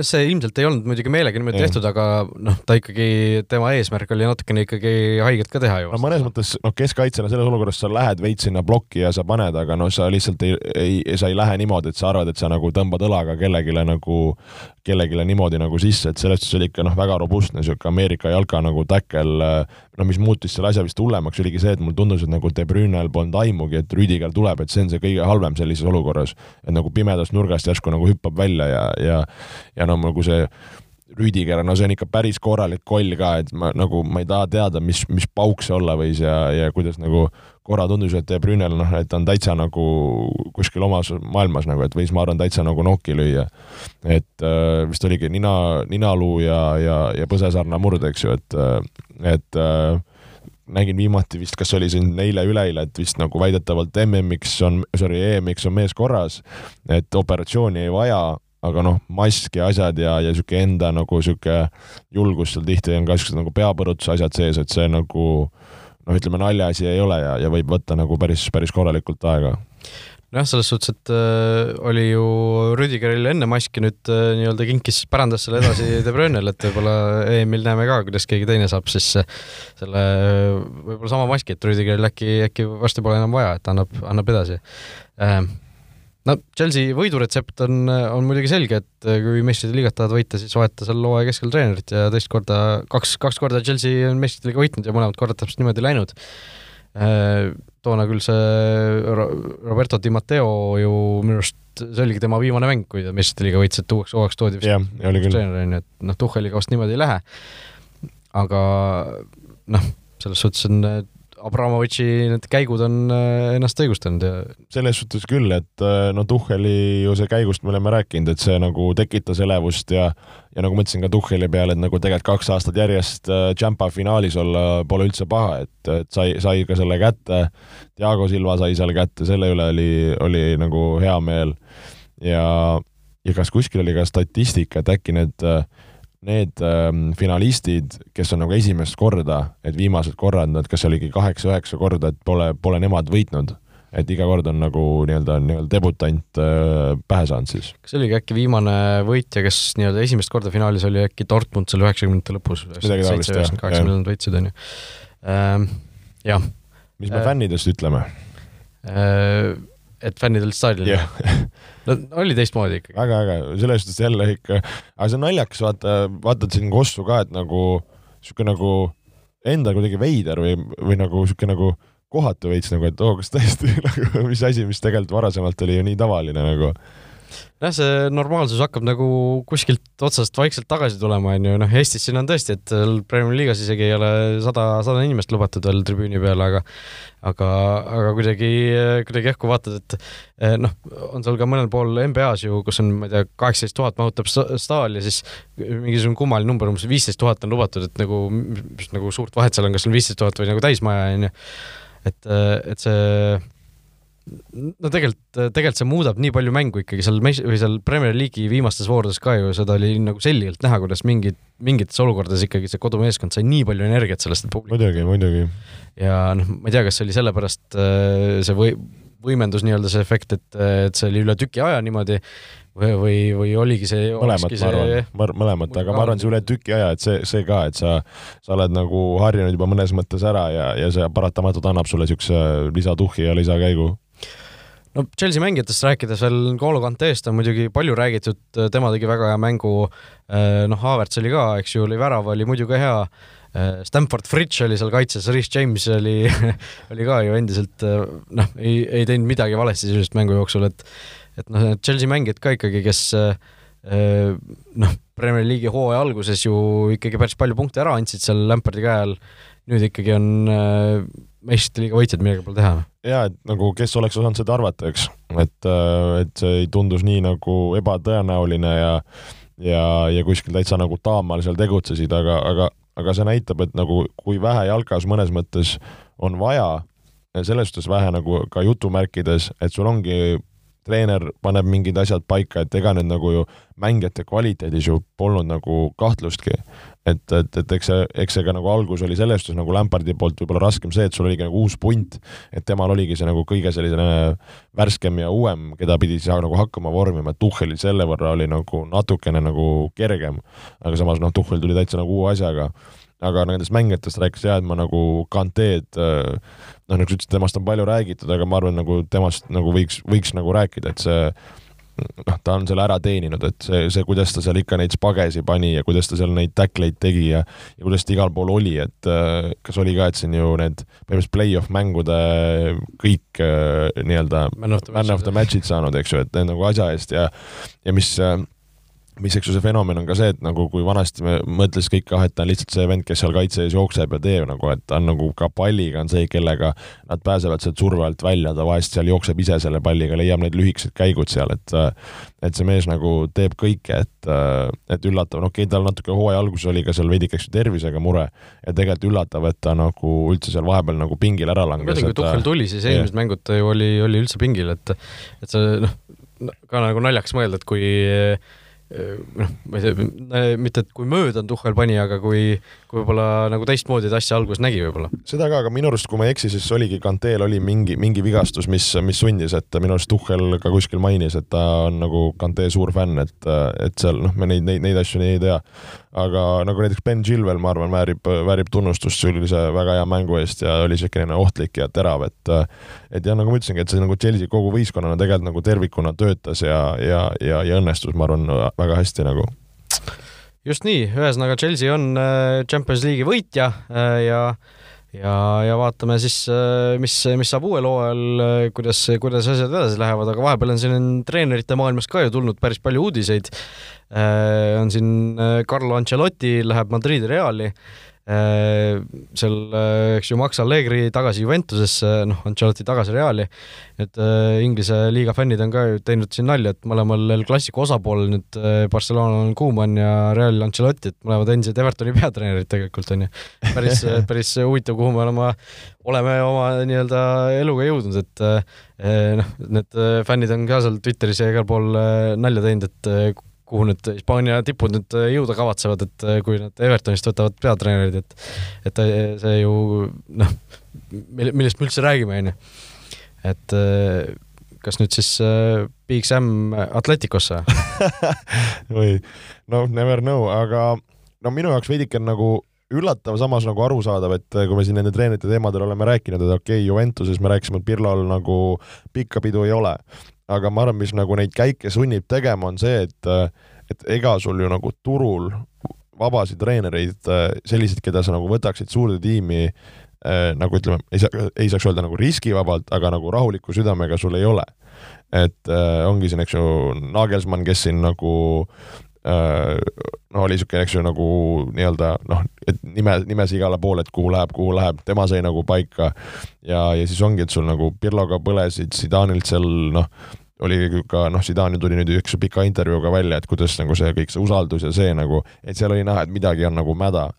see ilmselt ei olnud muidugi meelega niimoodi tehtud, aga noh, ta ikkagi, tema eesmärk oli natukene ikkagi haiget ka teha ju. no mõnes mõttes noh, keskkaitsjana selles olukorras sa lähed veits sinna plokki ja sa paned, aga noh, sa lihtsalt ei, ei, sa ei lähe niimoodi, et sa arvad, et sa nagu tõmbad õlaga kellelegi nagu, kellelegi niimoodi nagu sisse, et selles suhtes oli ikka noh, väga robustne niisugune Ameerika jalka nagu täkkel, no mis muutis selle asja vist hullemaks, oligi see, et mulle tundus, et nagu De Brünel polnud aimugi, et Rüdiger tuleb, et see on see kõige halvem sellises olukorras, et nagu pimedast nurgast järsku nagu hüppab välja ja, ja, ja no nagu see Rüdiger, no see on ikka päris korralik koll ka, et ma nagu, ma ei taha teada, mis, mis pauk see olla võis ja, ja kuidas nagu korra tundus, et Brünel noh, et on täitsa nagu kuskil omas maailmas nagu, et võis, ma arvan, täitsa nagu nokki lüüa. et äh, vist oligi nina, ninaluu ja, ja, ja põsesarna murd, eks ju, et, et äh, nägin viimati vist, kas oli siin eile-üleeile, et vist nagu väidetavalt MM-iks on, sorry, EM-iks on mees korras, et operatsiooni ei vaja, aga noh, mask ja asjad ja, ja sihuke enda nagu sihuke julgus seal tihti on ka siuksed nagu peapõrutuse asjad sees, et see nagu noh, ütleme naljaasi ei ole ja, ja võib võtta nagu päris, päris korralikult aega. Nojah, selles suhtes, et äh, oli ju Rüdigeril enne maski, nüüd äh, nii-öelda kinkis, pärandas selle edasi De Bruyne'le, et võib-olla EM-il näeme ka, kuidas keegi teine saab siis äh, selle võib-olla sama maski, et Rüdigeril äkki, äkki varsti pole enam vaja, et annab, annab edasi. Äh, no Chelsea võiduretsept on, on muidugi selge, et kui meistrite liigat tahad võita, siis vaheta seal hooaja keskel treenerit ja teist korda, kaks, kaks korda Chelsea on meistrite liiga võitnud ja mõlemad korrad täpselt niimoodi läinud äh, toona küll see Roberto Di Matteo ju minu arust, see oligi tema viimane mäng, kui ta meistrite liiga võitis, et uueks hooajaks toodi vist treener on ju, et noh, Tuhheliga vast niimoodi ei lähe. aga noh, selles suhtes on Abramovitši need käigud on äh, ennast õigustanud ja selles suhtes küll, et äh, no Tuhheli ju see käigust me oleme rääkinud, et see nagu tekitas elevust ja ja nagu ma ütlesin ka Tuhheli peale, et nagu tegelikult kaks aastat järjest Champa äh, finaalis olla pole üldse paha, et, et sai, sai ka selle kätte, Diego Silva sai selle kätte, selle üle oli, oli nagu hea meel. Ja ja kas kuskil oli ka statistika, et äkki need äh, need ähm, finalistid, kes on nagu esimest korda, et viimased korrad, nad kas oligi kaheksa-üheksa korda, et pole, pole nemad võitnud et iga kord on nagu nii-öelda, nii-öelda debutant äh, pähe saanud siis. kas see oligi äkki viimane võitja, kes nii-öelda esimest korda finaalis oli äkki Dortmund seal üheksakümnendate lõpus, seitse, üheksakümmend kaheksa miljonit võitsid, on ju ähm,. jah. mis me äh, fännidest ütleme äh,? Et fännidel staadionil yeah. no oli teistmoodi ikkagi. väga äge, selles suhtes jälle ikka, aga see on naljakas, vaata, vaatad siin Kossu ka, et nagu sihuke nagu endal kuidagi veider või, või nagu sihuke nagu kohatu veits nagu, et oo oh,, kas tõesti nagu mis asi, mis tegelikult varasemalt oli ju nii tavaline nagu jah, see normaalsus hakkab nagu kuskilt otsast vaikselt tagasi tulema, on ju, noh, Eestis siin on tõesti, et Premiumi liigas isegi ei ole sada, sada inimest lubatud veel tribüüni peal, aga aga, aga kuidagi, kuidagi jah, kui vaatad, et eh, noh, on seal ka mõnel pool NBA-s ju, kus on, ma ei tea, kaheksateist tuhat mahutab staal ja siis mingisugune kummaline number, umbes viisteist tuhat on lubatud, et nagu, nagu suurt vahet seal on, kas on viisteist tuhat või nagu täismaja, on ju. et, et see no tegelikult, tegelikult see muudab nii palju mängu ikkagi seal mes-, või seal Premier League'i viimastes voorudes ka ju seda oli nagu selgelt näha, kuidas mingid, mingites olukordades ikkagi see kodumeeskond sai nii palju energiat sellest, et publik muidugi, muidugi. ja noh, ma ei tea, kas see oli sellepärast äh, see või, võimendus nii-öelda see efekt, et, et see oli üle tüki aja niimoodi või, või, või oligi see mõlemat, ma arvan, mõlemat, aga ma arvan, see üle tüki aja, et see, see ka, et sa, sa oled nagu harjunud juba mõnes mõttes ära ja, ja see paratamatult annab sulle niisuguse lisatuhhi ja lisakäigu no Chelsea mängijatest rääkides veel N'Golo Kanteest on muidugi palju räägitud, tema tegi väga hea mängu, äh, noh, Havertz oli ka, eks ju, oli värav, oli muidu ka hea, äh, Stamford Fritsch oli seal kaitses, Rhys James oli oli ka ju endiselt äh, noh, ei, ei teinud midagi valesti sisuliselt mängu jooksul, et et noh, need Chelsea mängijad ka ikkagi, kes noh, Premier League'i hooaja alguses ju ikkagi päris palju punkte ära andsid seal Lampardi käe all, nüüd ikkagi on meistrite liiga võitjad, millega pole teha. Jaa, et nagu kes oleks osanud seda arvata, eks, et, äh, et see tundus nii nagu ebatõenäoline ja ja, ja kuskil täitsa nagu taamal seal tegutsesid, aga, aga, aga see näitab, et nagu kui vähe jalkas mõnes mõttes on vaja, selles suhtes vähe nagu ka jutumärkides, et sul ongi treener paneb mingid asjad paika, et ega need nagu ju mängijate kvaliteedis ju polnud nagu kahtlustki et, et, et eks see, eks see ka nagu algus oli selles suhtes nagu Lampardi poolt võib-olla raskem see, et sul oligi nagu uus punt, et temal oligi see nagu kõige selline värskem ja uuem, keda pidi siis nagu hakkama vormima, et Tuhhelil selle võrra oli nagu natukene nagu kergem. aga samas noh, Tuhhel tuli täitsa nagu uue asjaga. Aga nendest mängijatest rääkis jah, et ma nagu Kanteed noh, nagu sa ütlesid, temast on palju räägitud, aga ma arvan, nagu temast nagu võiks, võiks nagu rääkida, et see noh, ta on selle ära teeninud, et see, see, kuidas ta seal ikka neid spagesi pani ja kuidas ta seal neid tackleid tegi ja ja kuidas ta igal pool oli, et äh, kas oli ka, et siin ju need põhimõtteliselt play-off mängude kõik äh, nii-öelda man of the match'id saanud, eks ju, et need nagu asja eest ja ja mis äh, mis, eks ju, see fenomen on ka see, et nagu kui vanasti me mõtles kõik, ah, et ta on lihtsalt see vend, kes seal kaitse ees jookseb ja teeb nagu, et ta on nagu ka palliga on see, kellega nad pääsevad sealt surve alt välja, ta vahest seal jookseb ise selle palliga, leiab need lühikesed käigud seal, et et see mees nagu teeb kõike, et, et üllatav, no okei okay,, tal natuke hooaja alguses oli ka seal veidike, eks ju, tervisega mure ja tegelikult üllatav, et ta nagu üldse seal vahepeal nagu pingil ära langes. muidugi, kui Tuhhel tuli, siis eelmised mängud ta ju oli, oli üldse pingil, et et see noh, ka nagu naljakas mõelda, et kui noh, ma ei tea, mitte et kui mööda on Tuhhel pani, aga kui, kui võib-olla nagu teistmoodi ta asja alguses nägi võib-olla. seda ka, aga minu arust, kui ma ei eksi, siis oligi Kanteel oli mingi, mingi vigastus, mis, mis sundis, et minu arust Tuhhel ka kuskil mainis, et ta on nagu Kantee suur fänn, et, et seal noh, me neid, neid, neid asju nii ei tea aga nagu näiteks Ben Chilwell, ma arvan, väärib, väärib tunnustust sellise väga hea mängu eest ja oli selline ohtlik ja terav, et et jah, nagu ma ütlesingi, et see nagu Chelsea kogu võistkonnana tegelikult nagu tervikuna töötas ja, ja, ja, ja õnnestus, ma arvan, väga hästi nagu just nii, ühesõnaga Chelsea on äh, Champions League'i võitja äh, ja ja, ja vaatame siis, äh, mis, mis saab uuel hooajal, kuidas, kuidas asjad edasi lähevad, aga vahepeal on siin treenerite maailmas ka ju tulnud päris palju uudiseid. On siin Carlo Ancelotti läheb Madridi Reali, seal, eks ju, Max Allegri tagasi Juventusesse, noh, Ancelotti tagasi Reali, et Inglise liiga fännid on ka ju teinud siin nalja, et mõlemal El Clasico osapoolel nüüd Barcelona on Koeman ja Real Ancelotti, et mõlemad endised Evertoni peatreenerid tegelikult on ju. päris päris huvitav, kuhu me oleme, oleme oma nii-öelda eluga jõudnud, et noh, need fännid on ka seal Twitteris ja igal pool nalja teinud, et kuhu need Hispaania tipud nüüd äh, jõuda kavatsevad, et äh, kui nad Evertonist võtavad peatreenerid, et et äh, see ju noh, millest me üldse räägime, on ju. et kas nüüd siis Big Sam Atleticosse või noh, never know, aga no minu jaoks veidike nagu üllatav, samas nagu arusaadav, et kui me siin nende treenerite teemadel oleme rääkinud, et okei okay,, Juventuses me rääkisime, et Pirlol nagu pikka pidu ei ole, aga ma arvan, mis nagu neid käike sunnib tegema, on see, et et ega sul ju nagu turul vabasid treenereid, selliseid, keda sa nagu võtaksid suurde tiimi nagu ütleme, ei saa, ei saaks öelda nagu riskivabalt, aga nagu rahuliku südamega sul ei ole. et äh, ongi siin, eks ju, Nagelsmann, kes siin nagu Äh, no oli niisugune, eks ju, nagu nii-öelda noh, et nime, nimes igale poole, et kuhu läheb, kuhu läheb, tema sai nagu paika ja, ja siis ongi, et sul nagu Pirloga põlesid, Zidanilt seal noh, oli ka noh, Zidane tuli nüüd üks pika intervjuuga välja, et kuidas nagu see kõik see usaldus ja see nagu, et seal oli näha, et midagi on nagu mäda.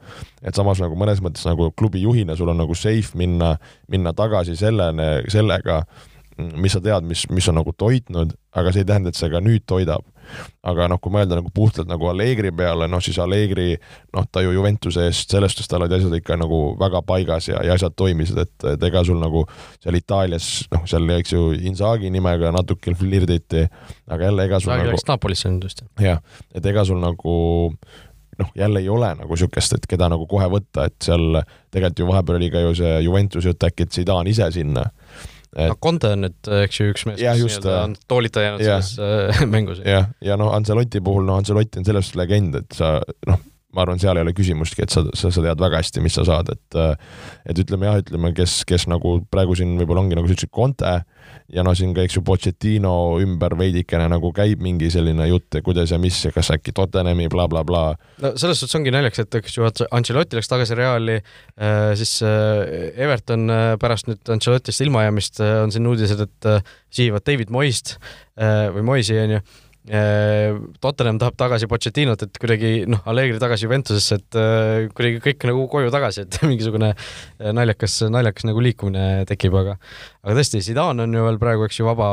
et samas nagu mõnes mõttes nagu klubi juhina sul on nagu safe minna, minna tagasi sellene, sellega, mis sa tead, mis, mis on nagu toitnud, aga see ei tähenda, et see ka nüüd toidab aga noh, kui mõelda nagu puhtalt nagu Allegri peale, noh siis Allegri, noh ta ju Juventuse eest selestas, tal olid asjad ikka nagu väga paigas ja, ja asjad toimisid, et, et ega sul nagu seal Itaalias, noh seal eks ju Inzaghi nimega natuke flirditi, aga jälle ega sul Inzaghi nagu läks Napolisse nüüd just. jah, et ega sul nagu noh, jälle ei ole nagu niisugust, et keda nagu kohe võtta, et seal tegelikult ju vahepeal oli ka ju see Juventuse jutt äkki, et Zidane ise sinna et.... no Conte on nüüd, eks ju, üks mees, kes nii-öelda on toolita jäänud selles äh, mängus. jah, ja noh, Ancelotti puhul, no Ancelotti on selles legend, et sa noh, ma arvan, seal ei ole küsimustki, et sa, sa, sa tead väga hästi, mis sa saad, et et ütleme jah, ütleme, kes, kes nagu praegu siin võib-olla ongi nagu sa ütlesid, Conte, ja no siin ka, eks ju, Pochettino ümber veidikene nagu käib mingi selline jutt, kuidas ja mis ja kas äkki Tottenhami blablabla bla, no selles suhtes ongi naljakas, et eks ju Ancelotti läks tagasi Reali, äh, siis äh, Everton äh, pärast nüüd Ancelotist ilmajäämist on siin uudised, et sihivad David Moist või Moisi, onju Äh, Tottenham tahab tagasi Pochettinot, et kuidagi noh, Allegri tagasi Juventusesse, et äh, kuidagi kõik nagu koju tagasi, et mingisugune äh, naljakas, naljakas nagu liikumine tekib, aga aga tõesti, Zidane on ju veel praegu, eks ju, vaba,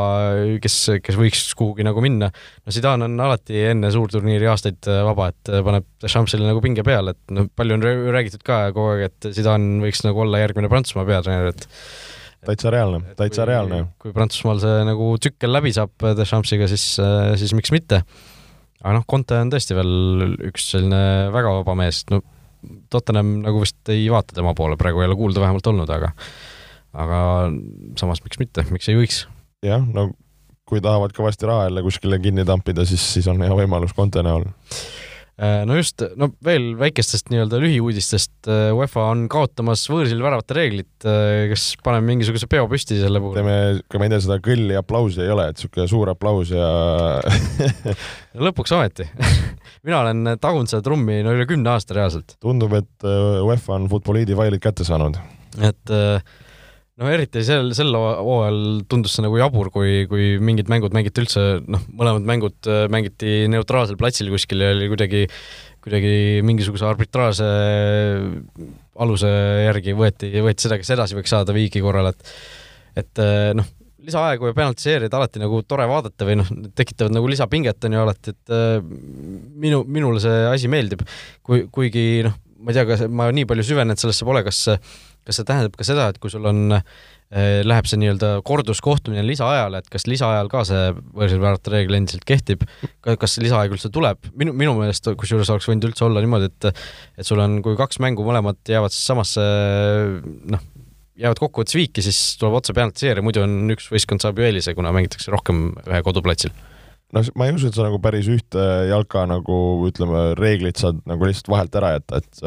kes, kes võiks kuhugi nagu minna. no Zidane on alati enne suurturniiri aastaid vaba, et paneb Champsile nagu pinge peale, et noh, palju on räägitud ka kogu aeg, et Zidane võiks nagu olla järgmine Prantsusmaa peatreener, et täitsa reaalne, täitsa kui, reaalne. kui Prantsusmaal see nagu tsükkel läbi saab Dechampsiga, siis, siis miks mitte. aga noh, Conte on tõesti veel üks selline väga vaba mees, no Tottenham nagu vist ei vaata tema poole, praegu ei ole kuulda vähemalt olnud, aga aga samas miks mitte, miks ei võiks? jah, no kui tahavad kõvasti raha jälle kuskile kinni tampida, siis, siis on hea võimalus Conte näol Äh, no just, no veel väikestest nii-öelda lühiuudistest, äh, UEFA on kaotamas võõrsil väravate reeglit, äh, kas paneme mingisuguse peo püsti selle puhul? teeme, kui ma ei tea, seda kõlli aplausi ei ole, et niisugune suur aplaus ja lõpuks ometi mina olen tagunud seda trummi no üle kümne aasta reaalselt. tundub, et UEFA on Futboliidi failid kätte saanud. et äh, no eriti sel, sel hooajal tundus see nagu jabur, kui, kui mingid mängud mängiti üldse, noh, mõlemad mängud äh, mängiti neutraalsel platsil kuskil ja oli kuidagi, kuidagi mingisuguse arbitraalse aluse järgi võeti, võeti seda, kes edasi võiks saada viigi korral, et et äh, noh, lisaaegu ja penaltiseerida alati nagu tore vaadata või noh, tekitavad nagu lisapinget on ju alati, et äh, minu, minule see asi meeldib, kui, kuigi noh, ma ei tea, kas ma nii palju süvenenud sellesse pole, kas kas see tähendab ka seda, et kui sul on äh,, läheb see nii-öelda korduskohtumine lisaajale, et kas lisaajal ka see võõrsilväärate reegel endiselt kehtib, kas lisaaeg üldse tuleb, minu, minu meelest kusjuures oleks võinud üldse olla niimoodi, et et sul on, kui kaks mängu mõlemad jäävad siis samasse noh, jäävad kokkuvõttes viiki, siis tuleb otse penaltiseerida, muidu on üks võistkond saab ju eelise, kuna mängitakse rohkem ühe koduplatsil. No ma ei usu, et sa nagu päris ühte jalka nagu ütleme, reeglit saad nagu lihtsalt vahelt ära jätta, et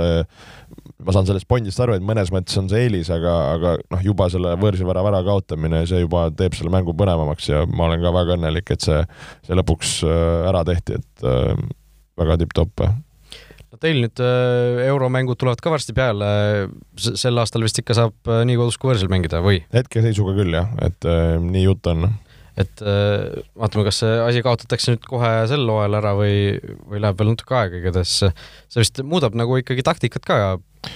ma saan sellest pondist aru, et mõnes mõttes on see eelis, aga, aga noh, juba selle võõrsilvärava ära kaotamine, see juba teeb selle mängu põnevamaks ja ma olen ka väga õnnelik, et see, see lõpuks äh, ära tehti, et äh, väga tipp-topp no teil nüüd äh, euromängud tulevad ka varsti peale, sel aastal vist ikka saab nii kodus kui võõrsil mängida või? hetkeseisuga küll jah, et äh, nii jutt on. Et äh, vaatame, kas see asi kaotatakse nüüd kohe sel hooajal ära või, või läheb veel natuke aega, igatahes see vist muudab nagu ikkagi taktikat ka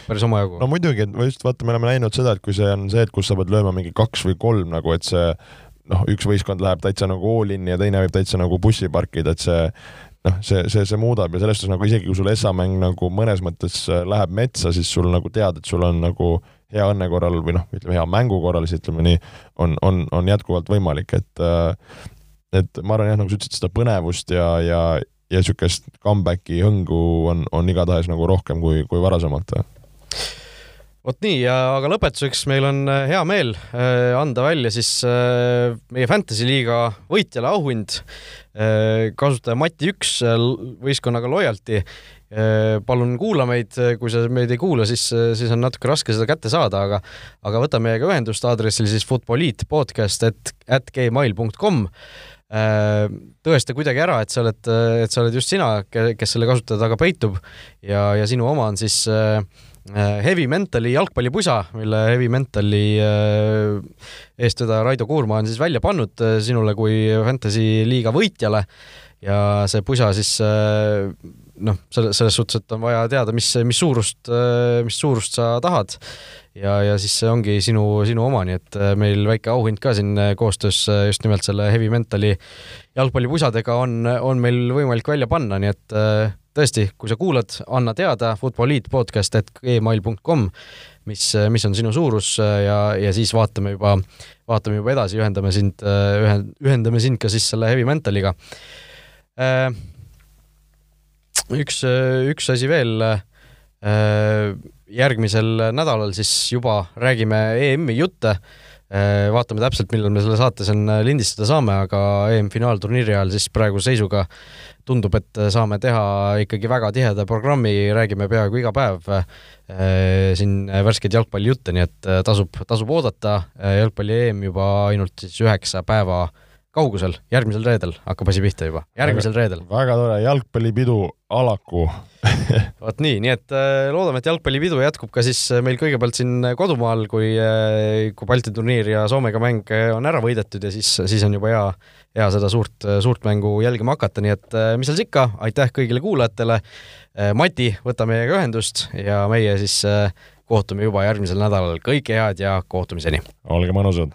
päris omajagu. no muidugi, et just vaata, me oleme näinud seda, et kui see on see, et kus sa pead lööma mingi kaks või kolm nagu, et see noh, üks võistkond läheb täitsa nagu all in ja teine võib täitsa nagu bussi parkida, et see noh, see, see, see muudab ja selles suhtes nagu isegi kui sul esmamäng nagu mõnes mõttes läheb metsa, siis sul nagu tead, et sul on nagu hea õnne korral või noh, ütleme hea mängu korral, siis ütleme nii, on, on, on jätkuvalt võimalik, et et ma arvan jah, nagu sa ütlesid, seda põnevust ja, ja, ja niisugust comeback'i hõngu on, on igatahes nagu rohkem kui, kui varasemalt vot nii, aga lõpetuseks meil on äh, hea meel äh, anda välja siis äh, meie Fantasy liiga võitjale auhind, kasutaja Mati üks võistkonnaga Loyalty. Palun kuula meid, kui sa meid ei kuula, siis, siis on natuke raske seda kätte saada, aga aga võta meiega ühendust aadressil siis futboliitpodcast et, at gmail.com tõesta kuidagi ära, et sa oled, et sa oled just sina, kes selle kasutaja taga peitub ja, ja sinu oma on siis äh, Heavy Mentali jalgpallipusa, mille Heavy Mentali äh, eestvedaja Raido Kuurma on siis välja pannud äh, sinule kui Fantasy liiga võitjale. Ja see pusa siis äh, noh, selle, selles suhtes, et on vaja teada, mis, mis suurust, mis suurust sa tahad. Ja, ja siis see ongi sinu, sinu oma, nii et meil väike auhind ka siin koostöös just nimelt selle Heavy Mentali jalgpallipusadega on, on meil võimalik välja panna, nii et tõesti, kui sa kuulad, anna teada futboliitpodcast.gmail.com, mis, mis on sinu suurus ja, ja siis vaatame juba, vaatame juba edasi, ühendame sind, ühend-, ühendame sind ka siis selle Heavy Mentaliga. üks, üks asi veel. järgmisel nädalal siis juba räägime EM-i jutte vaatame täpselt, millal me selle saate siin lindistada saame, aga EM-finaalturniiri ajal siis praeguse seisuga tundub, et saame teha ikkagi väga tiheda programmi, räägime peaaegu iga päev äh, siin värskeid jalgpallijutte, nii et äh, tasub, tasub oodata, äh, jalgpalli EM juba ainult siis üheksa päeva kaugusel, järgmisel reedel hakkab asi pihta juba, järgmisel väga, reedel. väga tore, jalgpallipidu Alaku vot nii, nii et loodame, et jalgpallipidu jätkub ka siis meil kõigepealt siin kodumaal, kui, kui Balti turniir ja Soomega mäng on ära võidetud ja siis, siis on juba hea hea seda suurt, suurt mängu jälgima hakata, nii et äh, mis seal siis ikka, aitäh kõigile kuulajatele. Äh, Mati, võta meiega ühendust ja meie siis äh, kohtume juba järgmisel nädalal, kõike head ja kohtumiseni. olge mõnusad.